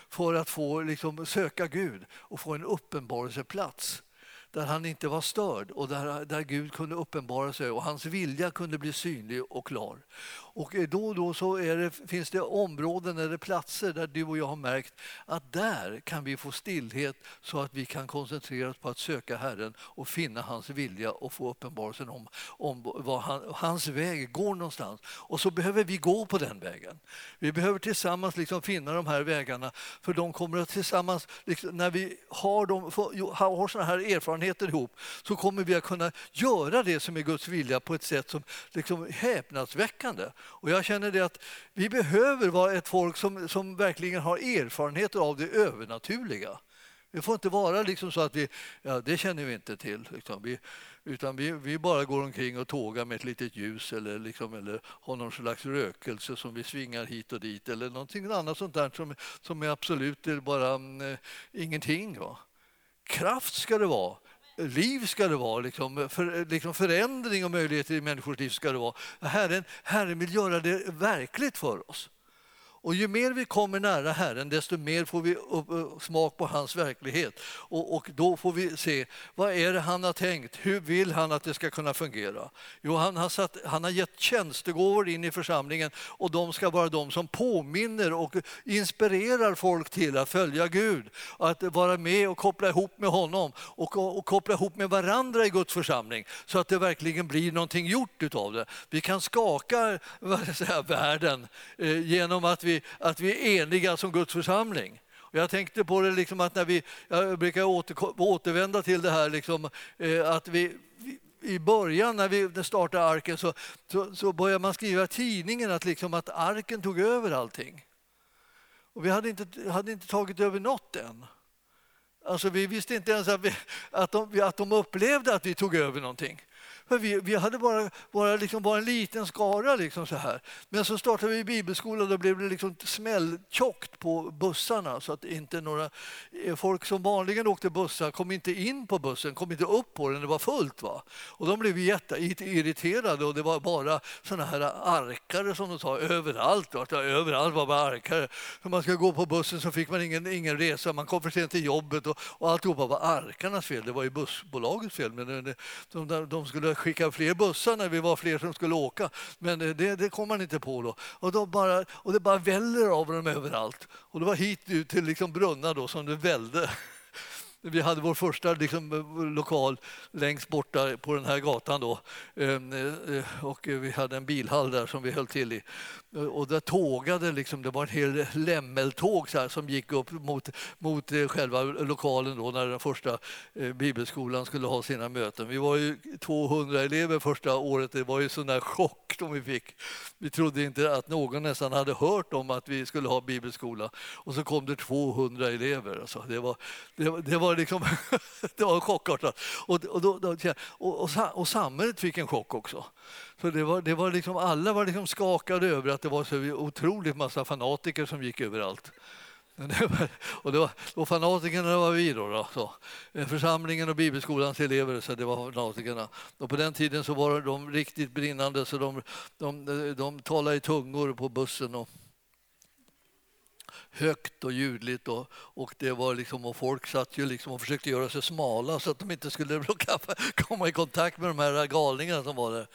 för att få liksom, söka Gud och få en uppenbarelseplats där han inte var störd och där, där Gud kunde uppenbara sig och hans vilja kunde bli synlig och klar. Och eh, då och då så det, finns det områden eller platser där du och jag har märkt att där kan vi få stillhet så att vi kan koncentrera oss på att söka Herren och finna hans vilja och få uppenbarelsen om, om vad han, hans väg går någonstans. Och så behöver vi gå på den vägen. Vi behöver tillsammans liksom finna de här vägarna för de kommer att tillsammans, liksom, när vi har, de, har sådana här erfarenheter ihop så kommer vi att kunna göra det som är Guds vilja på ett sätt som liksom häpnadsväckande. Och jag känner det att vi behöver vara ett folk som, som verkligen har erfarenheter av det övernaturliga. Det får inte vara liksom så att vi, ja, det känner vi inte till. Liksom. Vi, utan vi, vi bara går omkring och tågar med ett litet ljus eller, liksom, eller har någon slags rökelse som vi svingar hit och dit eller någonting annat sånt där som, som är absolut bara äh, ingenting. Va? Kraft ska det vara liv ska det vara, liksom, för, liksom förändring och möjligheter i människors liv ska det vara. Herren, Herren vill göra det verkligt för oss. Och ju mer vi kommer nära Herren, desto mer får vi eh, smak på hans verklighet. Och, och, då får vi se, vad är det han har tänkt? Hur vill han att det ska kunna fungera? Jo, han har, satt, han har gett tjänstegåvor in i församlingen och de ska vara de som påminner och inspirerar folk till att följa Gud. Att vara med och koppla ihop med honom och, och koppla ihop med varandra i Guds församling så att det verkligen blir någonting gjort utav det. Vi kan skaka säga, världen eh, genom att vi att vi är eniga som Guds församling. Och jag tänkte på det liksom att när vi, jag brukar åter, återvända till det här liksom, eh, att vi, i början när vi startade arken så, så, så började man skriva i tidningen att, liksom att arken tog över allting. Och vi hade inte, hade inte tagit över något än. Alltså vi visste inte ens att, vi, att, de, att de upplevde att vi tog över någonting. För vi, vi hade bara, bara, liksom bara en liten skara. Liksom så här. Men så startade vi bibelskola och då blev det liksom smälltjockt på bussarna så att inte några eh, folk som vanligen åkte bussar kom inte in på bussen, kom inte upp på den, det var fullt. Va? Och de blev jätteirriterade och det var bara såna här arkare som de sa överallt. Va? Överallt var bara arkare. När man ska gå på bussen så fick man ingen, ingen resa, man kom för sent till jobbet och, och alltihopa var arkarnas fel. Det var ju bussbolagets fel. Men de, de, de skulle skicka fler bussar när vi var fler som skulle åka. Men eh, det, det kom man inte på då. Och, då bara, och det bara väller av dem överallt. Och det var hit ut till liksom brunnar då som det vällde. Vi hade vår första liksom, lokal längst borta på den här gatan då. Ehm, eh, och vi hade en bilhall där som vi höll till i. Och där tågade liksom, det var en hel lämmeltåg så här, som gick upp mot, mot eh, själva lokalen då när den första eh, bibelskolan skulle ha sina möten. Vi var ju 200 elever första året. Det var ju sån där chock som vi fick. Vi trodde inte att någon nästan hade hört om att vi skulle ha bibelskola. Och så kom det 200 elever. Alltså, det var, det, det var liksom, det var chockartat. Och, och, då, och, och, och samhället fick en chock också. Så det var, det var liksom, alla var liksom skakade över att det var så otroligt massa fanatiker som gick överallt. och det var, och fanatikerna var vi då. då så. Eh, församlingen och bibelskolans elever, så det var fanatikerna. Och på den tiden så var de riktigt brinnande så de, de, de, de talade i tungor på bussen. Och, högt och ljudligt och, och, det var liksom, och folk satt ju liksom och försökte göra sig smala så att de inte skulle komma i kontakt med de här galningarna som var där.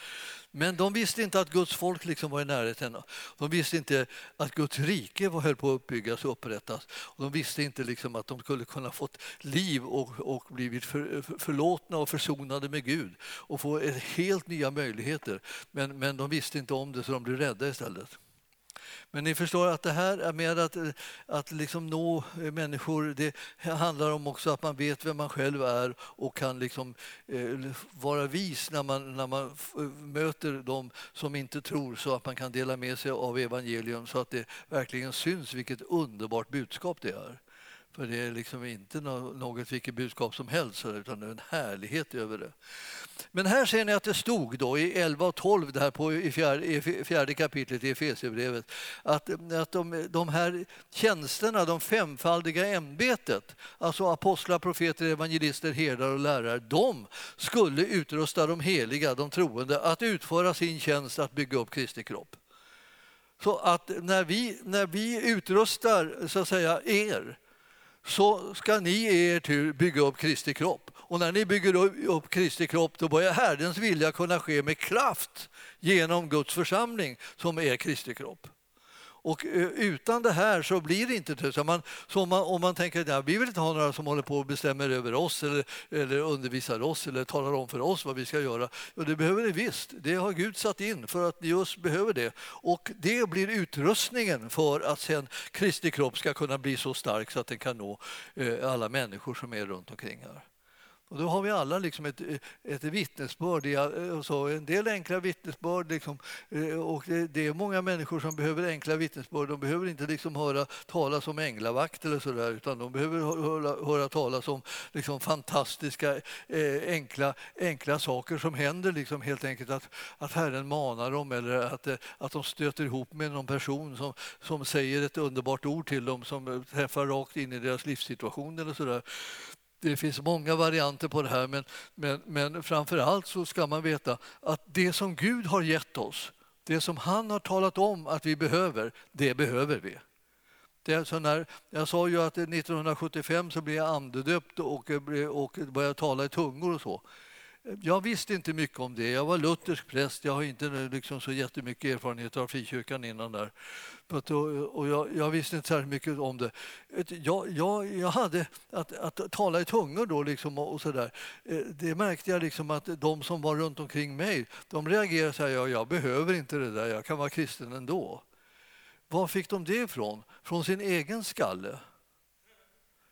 Men de visste inte att Guds folk liksom var i närheten. De visste inte att Guds rike var höll på att uppbyggas och upprättas. De visste inte liksom att de skulle kunna fått liv och, och blivit för, förlåtna och försonade med Gud och få helt nya möjligheter. Men, men de visste inte om det så de blev rädda istället. Men ni förstår att det här med att, att liksom nå människor, det handlar om också att man vet vem man själv är och kan liksom, eh, vara vis när man, när man möter dem som inte tror så att man kan dela med sig av evangelium så att det verkligen syns vilket underbart budskap det är. För det är liksom inte något vilket budskap som helst utan det är en härlighet över det. Men här ser ni att det stod då i 11 och 12 där på, i, fjärde, i fjärde kapitlet i Efesierbrevet att, att de, de här tjänsterna, de femfaldiga ämbetet, alltså apostlar, profeter, evangelister, herdar och lärare, de skulle utrusta de heliga, de troende, att utföra sin tjänst att bygga upp Kristi kropp. Så att när vi, när vi utrustar så att säga, er så ska ni i er tur bygga upp Kristi kropp. Och när ni bygger upp Kristi kropp då börjar Herrens vilja kunna ske med kraft genom Guds församling som är Kristi kropp. Och eh, utan det här så blir det inte det. Så man, så man, om man tänker att ja, vi vill inte ha några som håller på och bestämmer över oss eller, eller undervisar oss eller talar om för oss vad vi ska göra. Och det behöver ni visst. Det har Gud satt in för att ni just behöver det. Och det blir utrustningen för att sen Kristi kropp ska kunna bli så stark så att den kan nå eh, alla människor som är runt omkring här. Och då har vi alla liksom ett, ett vittnesbörd, så en del enkla vittnesbörd. Liksom, eh, och det, det, är många människor som behöver enkla vittnesbörd. De behöver inte liksom höra talas om änglavakt eller så där, utan de behöver höra, höra talas om liksom fantastiska eh, enkla, enkla saker som händer. Liksom helt enkelt att, att Herren manar dem eller att, eh, att de stöter ihop med någon person som, som säger ett underbart ord till dem som träffar rakt in i deras livssituation eller så där det finns många varianter på det här, men, men, men framför allt så ska man veta att det som Gud har gett oss, det som han har talat om att vi behöver, det behöver vi. Det är så när, jag sa ju att 1975 så blev jag andedöpt och, och började tala i tungor och så. Jag visste inte mycket om det. Jag var luthersk präst. Jag har inte eh, liksom så jättemycket erfarenhet av frikyrkan innan där. Och jag, jag visste inte särskilt mycket om det. Jag, jag, jag hade att, att tala i tungor då liksom och så där. Eh, det märkte jag liksom att de som var runt omkring mig, de reagerade så här, ja, jag behöver inte det där, jag kan vara kristen ändå. Var fick de det ifrån? Från sin egen skalle?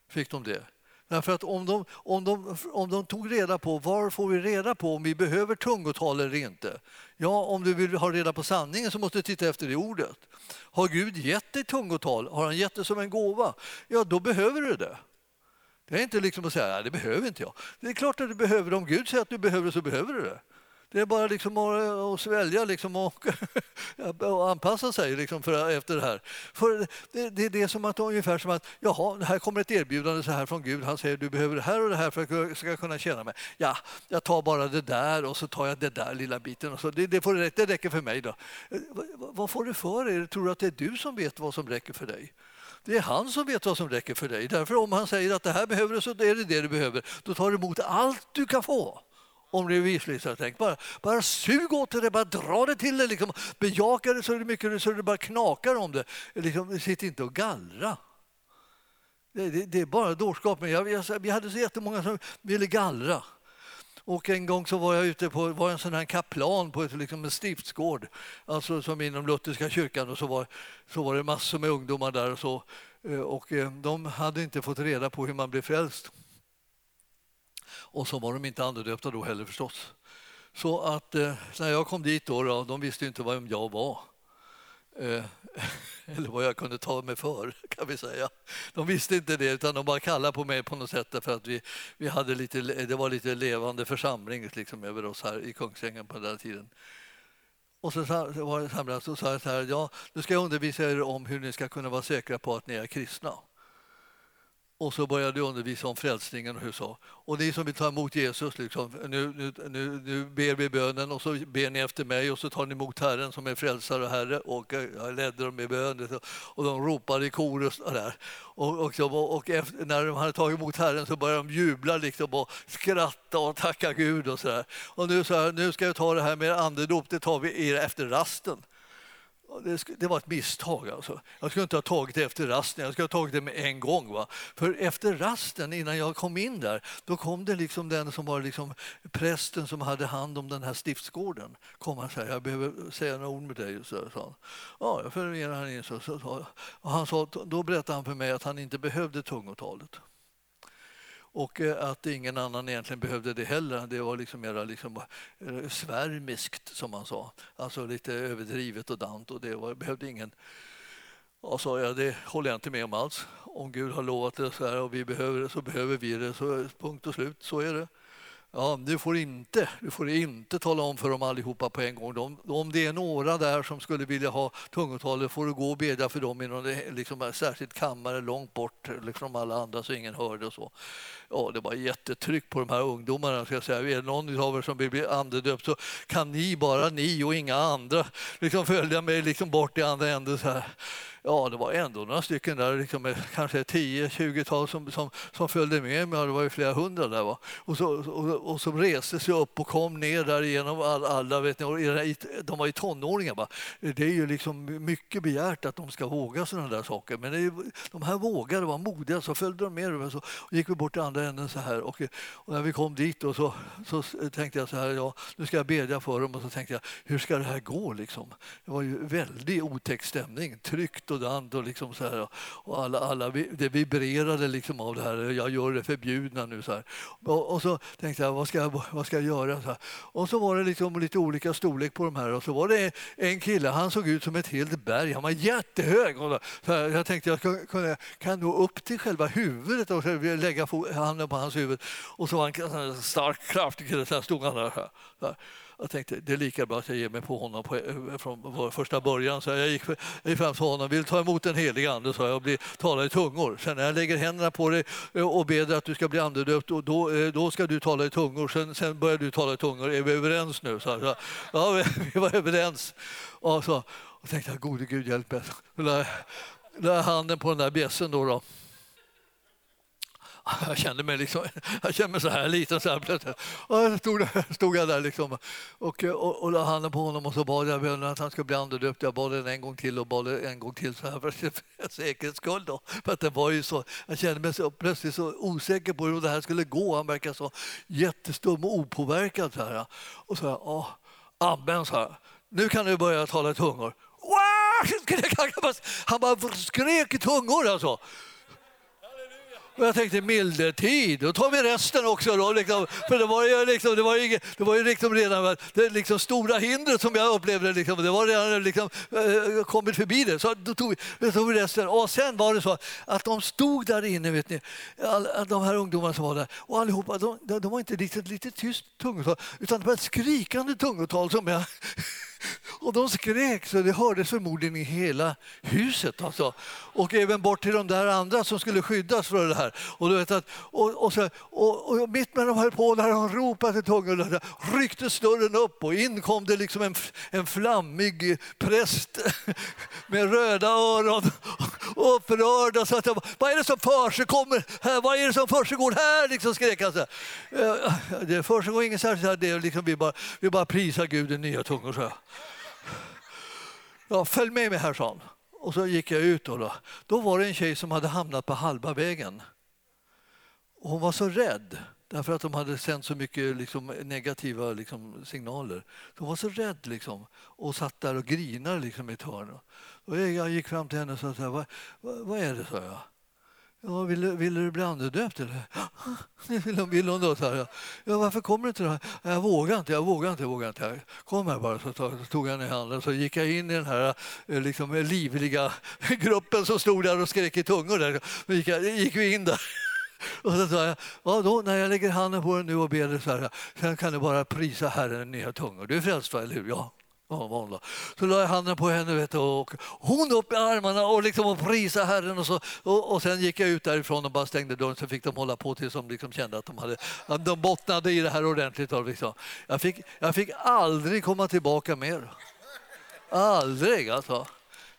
Fick de det? Därför att om de, om, de, om de tog reda på var får vi reda på om vi behöver tungotal eller inte? Ja, om du vill ha reda på sanningen så måste du titta efter det ordet. Har Gud gett dig tungotal? Har han gett det som en gåva? Ja, då behöver du det. Det är inte liksom att säga att det behöver inte jag. Det är klart att du behöver det. Om Gud säger att du behöver det så behöver du det. Det är bara liksom att, eh, svälja liksom och, och anpassa sig liksom för, efter det här. För det, det, är det som att, ungefär som att jaha, här kommer ett erbjudande så här från Gud. Han säger du behöver det här och det här för att jag ska kunna känna mig. Ja, jag tar bara det där och så tar jag det där lilla biten. Och så. Det, det, får, det räcker för mig. då. Eh, vad får du för dig? Tror du att det är du som vet vad som räcker för dig? Det är han som vet vad som räcker för dig. Därför om han säger att det här behöver du så är det det du behöver. Då tar du emot allt du kan få om det är vislyssnartänk. Bara, bara sug åt det, bara dra det till dig, liksom. bejaka det så det mycket så det bara knakar om det. Liksom, sitt inte och gallra. Det, det, det är bara dårskap. Men jag, jag, vi hade så jättemånga som ville gallra. Och en gång så var jag ute på var en sån här kaplan på ett, liksom en stiftsgård, alltså som inom lutherska kyrkan. Och så var, så var det massor med ungdomar där och så. Eh, och eh, de hade inte fått reda på hur man blir frälst. Och så var de inte andedöpta då heller förstås. Så att eh, när jag kom dit då, då de visste inte vem jag var. Eh, eller vad jag kunde ta mig för, kan vi säga. De visste inte det, utan de bara kallade på mig på något sätt för att vi, vi hade lite, det var lite levande församling liksom, över oss här i Kungsängen på den tiden. Och så var det samlat så sa jag så här, ja, nu ska jag undervisa er om hur ni ska kunna vara säkra på att ni är kristna. Och så började jag undervisa om frälsningen och hur så. Och ni som vill ta emot Jesus, liksom, nu, nu, nu, nu ber vi bönen och så ber ni efter mig och så tar ni emot Herren som är frälsare och Herre. Och eh, jag ledde dem i bön liksom. och de ropade i korus och där. Och, liksom, och, och efter, när de hade tagit emot Herren så började de jubla liksom och skratta och tacka Gud och så där. Och nu, så här, nu ska jag ta det här med andedop, det tar vi efter rasten. Det, det var ett misstag. Alltså. Jag skulle inte ha tagit det efter rasten, jag skulle ha tagit det med en gång. Va? För efter rasten, innan jag kom in där, då kom det liksom den som var liksom prästen som hade hand om den här stiftsgården. Kom han och sa, jag behöver säga några ord med dig. Så, sa han. Ja, jag följde med han in. Så, så, så, och han sa, då berättade han för mig att han inte behövde tungotalet. Och eh, att ingen annan egentligen behövde det heller. Det var liksom mera liksom eh, svärmiskt, som man sa. Alltså lite överdrivet och dant. Och det var, behövde ingen... Jag sa jag, det håller jag inte med om alls. Om Gud har lovat det så här och vi behöver det så behöver vi det. Så, punkt och slut, så är det. Ja, du får inte, du får inte tala om för dem allihopa på en gång. De, om det är några där som skulle vilja ha tungotalet får du gå och bedja för dem i någon liksom, särskild kammare långt bort, liksom alla andra så ingen hörde och så. Ja, det var jättetryck på de här ungdomarna. Ska jag säga. Är det någon av er som vill bli andedöpt så kan ni, bara ni och inga andra, liksom följa mig liksom bort i andra änden så här. Ja, det var ändå några stycken där, liksom, eh, kanske 10-20-tal som, som, som följde med mig. Det var ju flera hundra där. Va? Och, så, och, och som reste sig upp och kom ner där igenom all, alla. Vet ni, de var ju tonåringar. Va? Det är ju liksom mycket begärt att de ska våga sådana där saker. Men det är, ju- de här vågade, var modiga, så följde de med. Och så gick vi bort till andra änden så här. Och, och när vi kom dit och så, så tänkte jag så här, ja, nu ska jag bedja för dem. Och så tänkte jag, hur ska det här gå liksom? Det var ju väldigt otäck stämning, tryckt och dant och liksom så här. Och alla, alla, det vibrerade liksom av det här, jag gör det förbjudna nu så här. Och, och så tänkte jag, vad ska jag, vad ska jag göra? Så här. Och så var det liksom lite olika storlek på de här och så var det en kille, han såg ut som ett helt berg, han var jättehög. Och så här, jag tänkte jag kan, kan nå upp till själva huvudet och så lägga handen på hans huvud. Och så var han en stark, kraftig kille, så här stod han där. Så här. Jag tänkte det är lika bra att jag ger mig på honom på, eh, från vår första början. Så jag gick, fram till honom, vill ta emot den helige ande, så jag, och bli, tala i tungor. Sen när jag lägger händerna på dig eh, och ber dig att du ska bli andedöpt, och då, eh, då ska du tala i tungor. Sen, sen börjar du tala i tungor. Är vi överens nu? Så, så, ja, vi- var överens. Och så och tänkte jag, gode Gud hjälp mig. Så la jag- la jag handen på den där bjässen då. då. Jag kände mig, liksom, jag kände mig så här liten så här plötsligt. Och så stod, där- stod jag där liksom och, eh, och, och la handen på honom och så bad jag bönen att han skulle bli andedöpt. Jag bad den en gång till och bad den en gång till så här för, för säkerhets skull. Då. För att det var ju så, jag kände mig så, plötsligt så osäker på hur det här skulle gå. Han verkade så jättestum och opåverkad. Så här. Och så här, jag, amen, så här. Nu kan du börja tala i tungor. Han Han bara skrek i tungor alltså. Och jag tänkte milde-tid, då tar vi resten också. Då, liksom. För det var ju, liksom, det var ju, det var ju liksom redan det liksom stora hindret som jag upplevde, liksom, det var redan liksom, eh, kommit förbi det. Så då tog, vi, då tog vi resten. Och sen var det så att de stod där inne, vet ni, all, de här ungdomarna som var där. Och allihopa, de, de, var inte riktigt lite tyst tungotal, utan det var ett skrikande tungotal som jag och de skrek så det hördes förmodligen i hela huset. Alltså. Och även bort till de där andra som skulle skyddas från det här. Och, du vet att, och, och, så, och, och mitt när de höll på där de ropade i tungan rycktes dörren upp och in kom det liksom en, en flammig präst med röda öron och upprörd. Och så att vad är det som försiggår här? Vad är det som försiggår här? Liksom skrek han. Så här. Eh, det försiggår inget särskilt. Det är liksom, vi, bara, vi bara prisar Gud i nya tungor. Så här. Ja, följ med mig här, sa han. Och så gick jag ut. Då, då. då var det en tjej som hade hamnat på halva vägen. Och hon var så rädd därför att de hade sänt så mycket liksom, negativa liksom, signaler. Hon var så rädd liksom, och satt där och grinade liksom, i ett hörn. Och jag gick fram till henne och sa så här, vad, vad, är det? sa jag. Ja, vill, du- vill du bli andedöpt eller? Vill hon, vill hon då? Så här, ja, varför kommer du inte? Då? Jag vågar inte, jag vågar inte, jag vågar inte. Kom här bara, så tog, så tog jag henne i handen så gick jag in i den här eh, liksom, eh, livliga gruppen som stod där och skrek i tungor. Där. Så gick, jag, gick vi in där. Och så sa jag, ja, då, när jag lägger handen på dig nu och ber dig så här, sen kan du bara prisa Herren i nya tungor. Du är frälst va, eller hur? Ja. Ja, då. Så la jag handen på henne vet du, och hon upp i armarna och, liksom och prisa Herren. Och, så, och, och sen gick jag ut därifrån och bara stängde dörren så fick de hålla på tills de liksom kände att de, hade, att de bottnade i det här ordentligt. Och liksom. jag, fick, jag fick aldrig komma tillbaka mer. Aldrig alltså.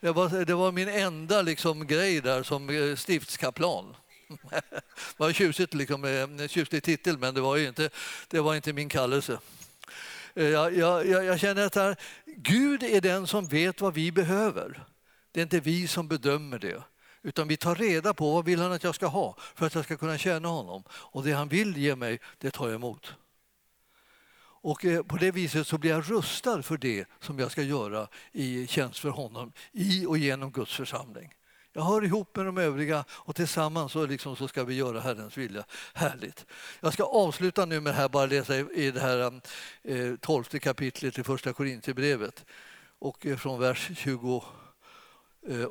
Det var, det var min enda liksom, grej där som eh, stiftskaplan. Det var tjusigt, liksom, eh, tjusig titel men det var ju inte, det var inte min kallelse. Eh, jag, jag, jag jag känner att här, Gud är den som vet vad vi behöver. Det är inte vi som bedömer det. Utan vi tar reda på vad vill han att jag ska ha för att jag ska kunna tjäna honom. Och det han vill ge mig, det tar jag emot. Och eh, på det viset så blir jag rustad för det som jag ska göra i tjänst för honom i och genom Guds församling. Jag hör ihop med de övriga och tillsammans så, liksom så ska vi göra Herrens vilja. Härligt. Jag ska avsluta nu med att här, bara läsa i det här um, eh, tolfte kapitlet i Första Korinthierbrevet och eh, från vers 28 eh,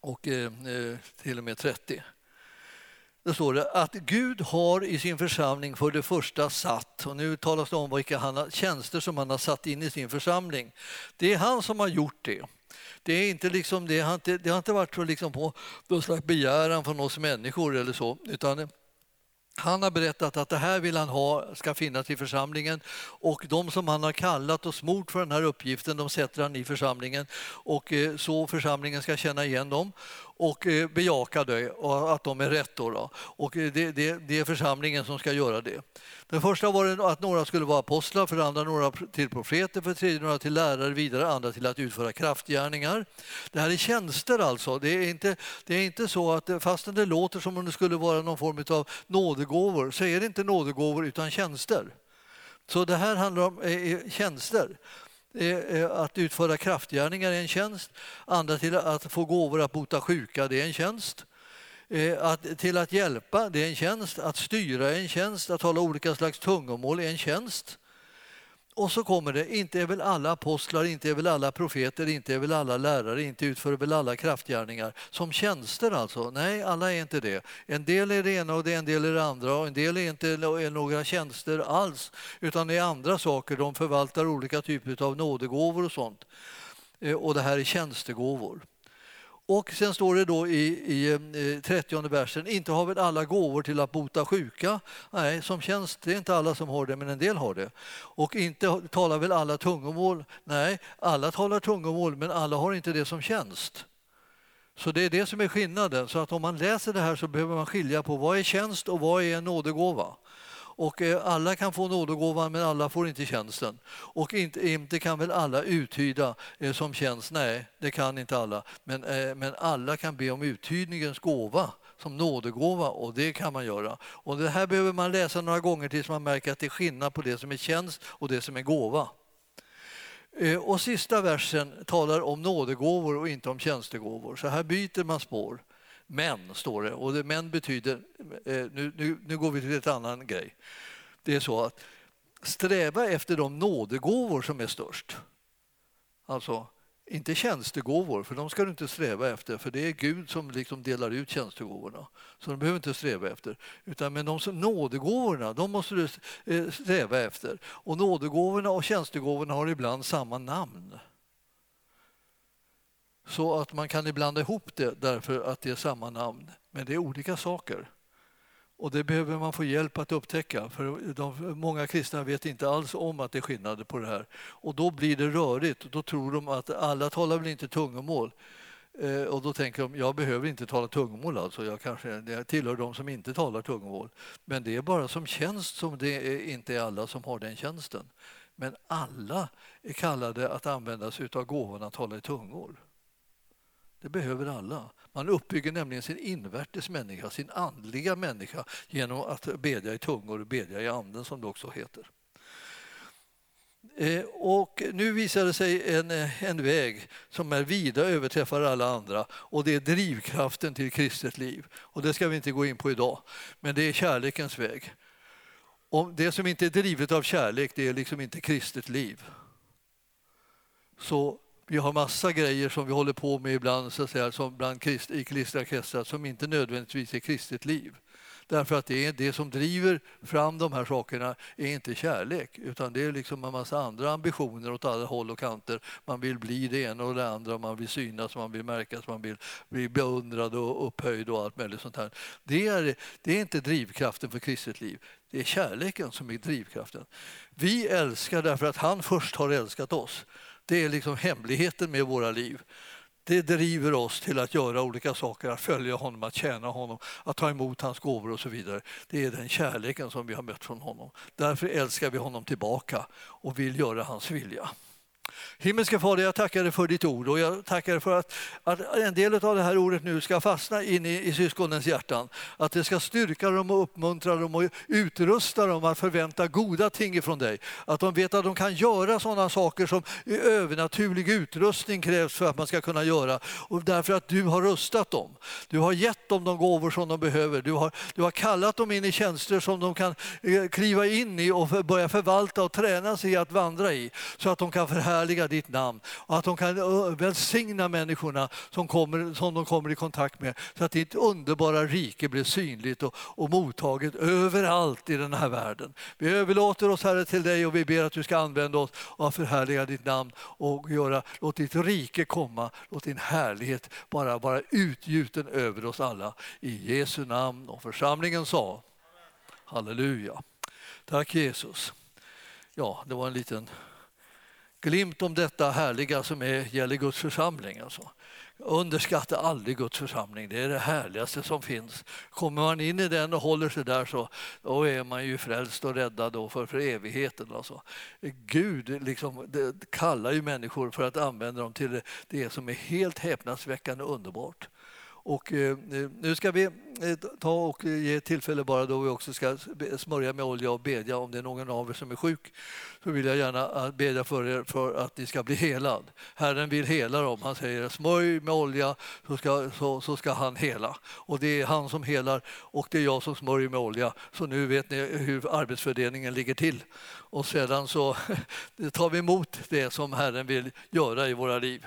och eh, eh, till och med 30. Då står det att Gud har i sin församling för det första satt, och nu talas det om vilka han har, tjänster som han har satt in i sin församling. Det är han som har gjort det. Det, är inte liksom, det, har, inte, det har inte varit så liksom på någon slags begäran från oss människor eller så, utan han har berättat att det här vill han ha, ska finnas i församlingen. Och de som han har kallat och smort för den här uppgiften, de sätter han i församlingen. Och eh, så församlingen ska känna igen dem och eh, bejaka det och att de är rätt. Då, då. Och eh, det, det, det är församlingen som ska göra det. Den första var att några skulle vara apostlar, för det andra några till profeter, för det tredje några till lärare, vidare andra till att utföra kraftgärningar. Det här är tjänster alltså. Det är inte, det är inte så att eh, fastän det låter som om det skulle vara någon form av nådegåvor så är det inte nådegåvor utan tjänster. Så det här handlar om tjänster. Eh, eh, att utföra kraftgärningar är en tjänst. Andra till att få gåvor att bota sjuka, det är en tjänst. Eh, att, till att hjälpa, det är en tjänst. Att styra är en tjänst. Att tala olika slags tungomål är en tjänst. Och så kommer det, inte är väl alla apostlar, inte är väl alla profeter, inte är väl alla lärare, inte utför väl alla kraftgärningar. Som tjänster alltså? Nej, alla är inte det. En del är det ena och en del är det andra och en del är inte är några tjänster alls utan det är andra saker. De förvaltar olika typer av nådegåvor och sånt. Eh, och det här är tjänstegåvor. Och sen står det då i, i eh, 30 versen, inte har väl alla gåvor till att bota sjuka? Nej, som tjänst, det är inte alla som har det, men en del har det. Och inte talar väl alla tungomål? Nej, alla talar tungomål, men alla har inte det som tjänst. Så det är det som är skillnaden. Så att om man läser det här så behöver man skilja på vad är tjänst och vad är en nådegåva. Och eh, alla kan få nådegåvan men alla får inte tjänsten. Och inte, inte kan väl alla uttyda eh, som tjänst? Nej, det kan inte alla. Men, eh, men alla kan be om uttydningens gåva som nådegåva och det kan man göra. Och det här behöver man läsa några gånger tills man märker att det är skillnad på det som är tjänst och det som är gåva. Och sista versen talar om nådegåvor och inte om tjänstegåvor. Så här byter man spår. Men, står det. Och det, men betyder, eh, nu, nu, nu går vi till ett annan grej. Det är så att sträva efter de nådegåvor som är störst. Alltså, inte tjänstegåvor, för de ska du inte sträva efter, för det är Gud som liksom delar ut tjänstegåvorna. Så de behöver inte sträva efter. Utan men de som, nådegåvorna, de måste du eh, sträva efter. Och nådegåvorna och tjänstegåvorna har ibland samma namn. Så att man kan blanda ihop det därför att det är samma namn, men det är olika saker. Och det behöver man få hjälp att upptäcka, för de, många kristna vet inte alls om att det är skillnader på det här. Och då blir det rörigt, och då tror de att alla talar väl inte tungomål. Eh, och då tänker de, jag behöver inte tala tungomål alltså, jag, kanske, jag tillhör de som inte talar tungomål. Men det är bara som tjänst som det är, inte är alla som har den tjänsten. Men alla är kallade att använda sig av gåvan att tala i tungor. Det behöver alla. Man uppbygger nämligen sin invärtes människa, sin andliga människa genom att bedja i tungor och bedja i anden som det också heter. Eh, och nu visar det sig en, eh, en väg som är vida överträffar alla andra och det är drivkraften till kristet liv. Och det ska vi inte gå in på idag, men det är kärlekens väg. Och det som inte är drivet av kärlek, det är liksom inte kristet liv. Så vi har massa grejer som vi håller på med ibland, så att säga, som bland krist, i kristna kretsar som inte nödvändigtvis är kristet liv. Därför att det, är det som driver fram de här sakerna är inte kärlek utan det är liksom en massa andra ambitioner åt alla håll och kanter. Man vill bli det ena och det andra, man vill synas, man vill märkas, man vill bli beundrad och upphöjd och allt möjligt sånt här. Det är, det är inte drivkraften för kristet liv. Det är kärleken som är drivkraften. Vi älskar därför att han först har älskat oss. Det är liksom hemligheten med våra liv. Det driver oss till att göra olika saker, att följa honom, att tjäna honom, att ta emot hans gåvor och så vidare. Det är den kärleken som vi har mött från honom. Därför älskar vi honom tillbaka och vill göra hans vilja. Himmelska Fader, jag tackar dig för ditt ord och jag tackar dig för att, att en del av det här ordet nu ska fastna in i, i syskonens hjärtan. Att det ska styrka dem och uppmuntra dem och utrusta dem att förvänta goda ting ifrån dig. Att de vet att de kan göra sådana saker som övernaturlig utrustning krävs för att man ska kunna göra. Och därför att du har rustat dem. Du har gett dem de gåvor som de behöver. Du har, du har kallat dem in i tjänster som de kan eh, kliva in i och börja förvalta och träna sig i att vandra i. Så att de kan förhärliga ditt namn och att de kan välsigna människorna som, kommer, som de kommer i kontakt med så att ditt underbara rike blir synligt och, och mottaget överallt i den här världen. Vi överlåter oss Herre till dig och vi ber att du ska använda oss och förhärliga ditt namn och göra, låt ditt rike komma, låt din härlighet bara vara utgjuten över oss alla. I Jesu namn och församlingen sa Halleluja. Tack Jesus. Ja, det var en liten glimt om detta härliga som är, gäller Guds församling. Alltså. Underskatta aldrig Guds församling, det är det härligaste som finns. Kommer man in i den och håller sig där så då är man ju frälst och räddad då för, för evigheten. Alltså. Gud liksom, kallar ju människor för att använda dem till det som är helt häpnadsväckande underbart. Och eh, nu ska vi eh, ta och ge tillfälle bara då vi också ska smörja med olja och bedja. Om det är någon av er som är sjuk så vill jag gärna eh, bedja för er för att ni ska bli helad. Herren vill hela dem. Han säger smörj med olja så ska, så, så ska han hela. Och det är han som helar och det är jag som smörjer med olja. Så nu vet ni hur arbetsfördelningen ligger till. Och sedan så tar vi emot det som Herren vill göra i våra liv.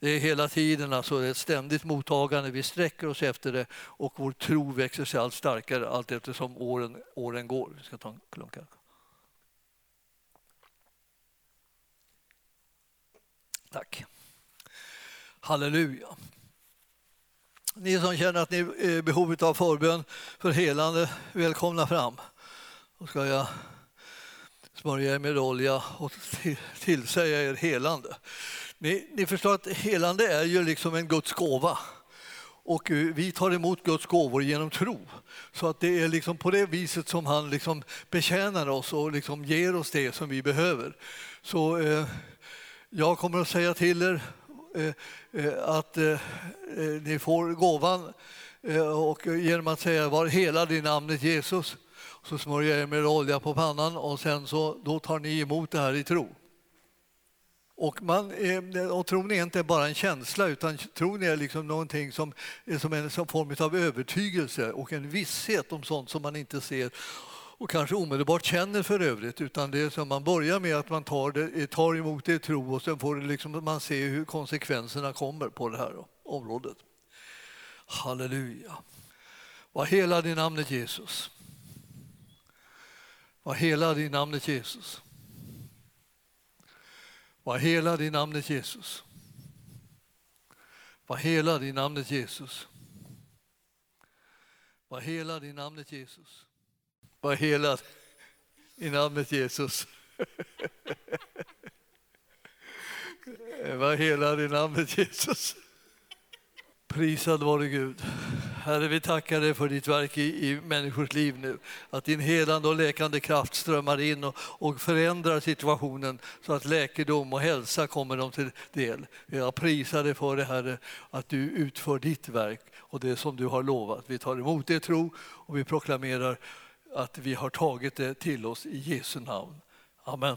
Det är hela tiden alltså ett ständigt mottagande. Vi sträcker oss efter det och vår tro växer sig allt starkare allt eftersom åren, åren går. Vi ska ta en klunk här. Tack. Halleluja. Ni som känner att ni eh, är i behov av förbön för helande, välkomna fram. Då ska jag smörja er med olja och tillsäga er helande. Ni, ni förstår att helande är ju liksom en Guds gåva. Och eh, vi tar emot Guds gåvor genom tro. Så att det är liksom på det viset som han liksom betjänar oss och liksom ger oss det som vi behöver. Så eh, jag kommer att säga till er eh, eh att eh, eh, ni får gåvan eh, och genom att säga var helad i namnet Jesus så smörjer jag er med olja på pannan och sen så då tar ni emot det här i tro. Och, man, eh, och tron är inte bara en känsla utan tron är liksom någonting som är som en som form av övertygelse och en visshet om sånt som man inte ser och kanske omedelbart känner för övrigt utan det är som man börjar med att man tar, det, eh, tar emot det i tro och sen får det liksom, man se hur konsekvenserna kommer på det här området. Halleluja. Var helad i namnet Jesus. Var helad i namnet Jesus. Var helad i namnet Jesus. Var helad i namnet Jesus. Var helad i namnet Jesus. Var helad i namnet Jesus. Var helad i namnet Jesus. Prisad vare Gud. Herre, vi tackar dig för ditt verk i, i människors liv nu. Att din helande och läkande kraft strömmar in och, och förändrar situationen så att läkedom och hälsa kommer dem till del. Jag prisar dig för det, Herre, att du utför ditt verk och det som du har lovat. Vi tar emot det tro och vi proklamerar att vi har tagit det till oss i Jesu namn. Amen.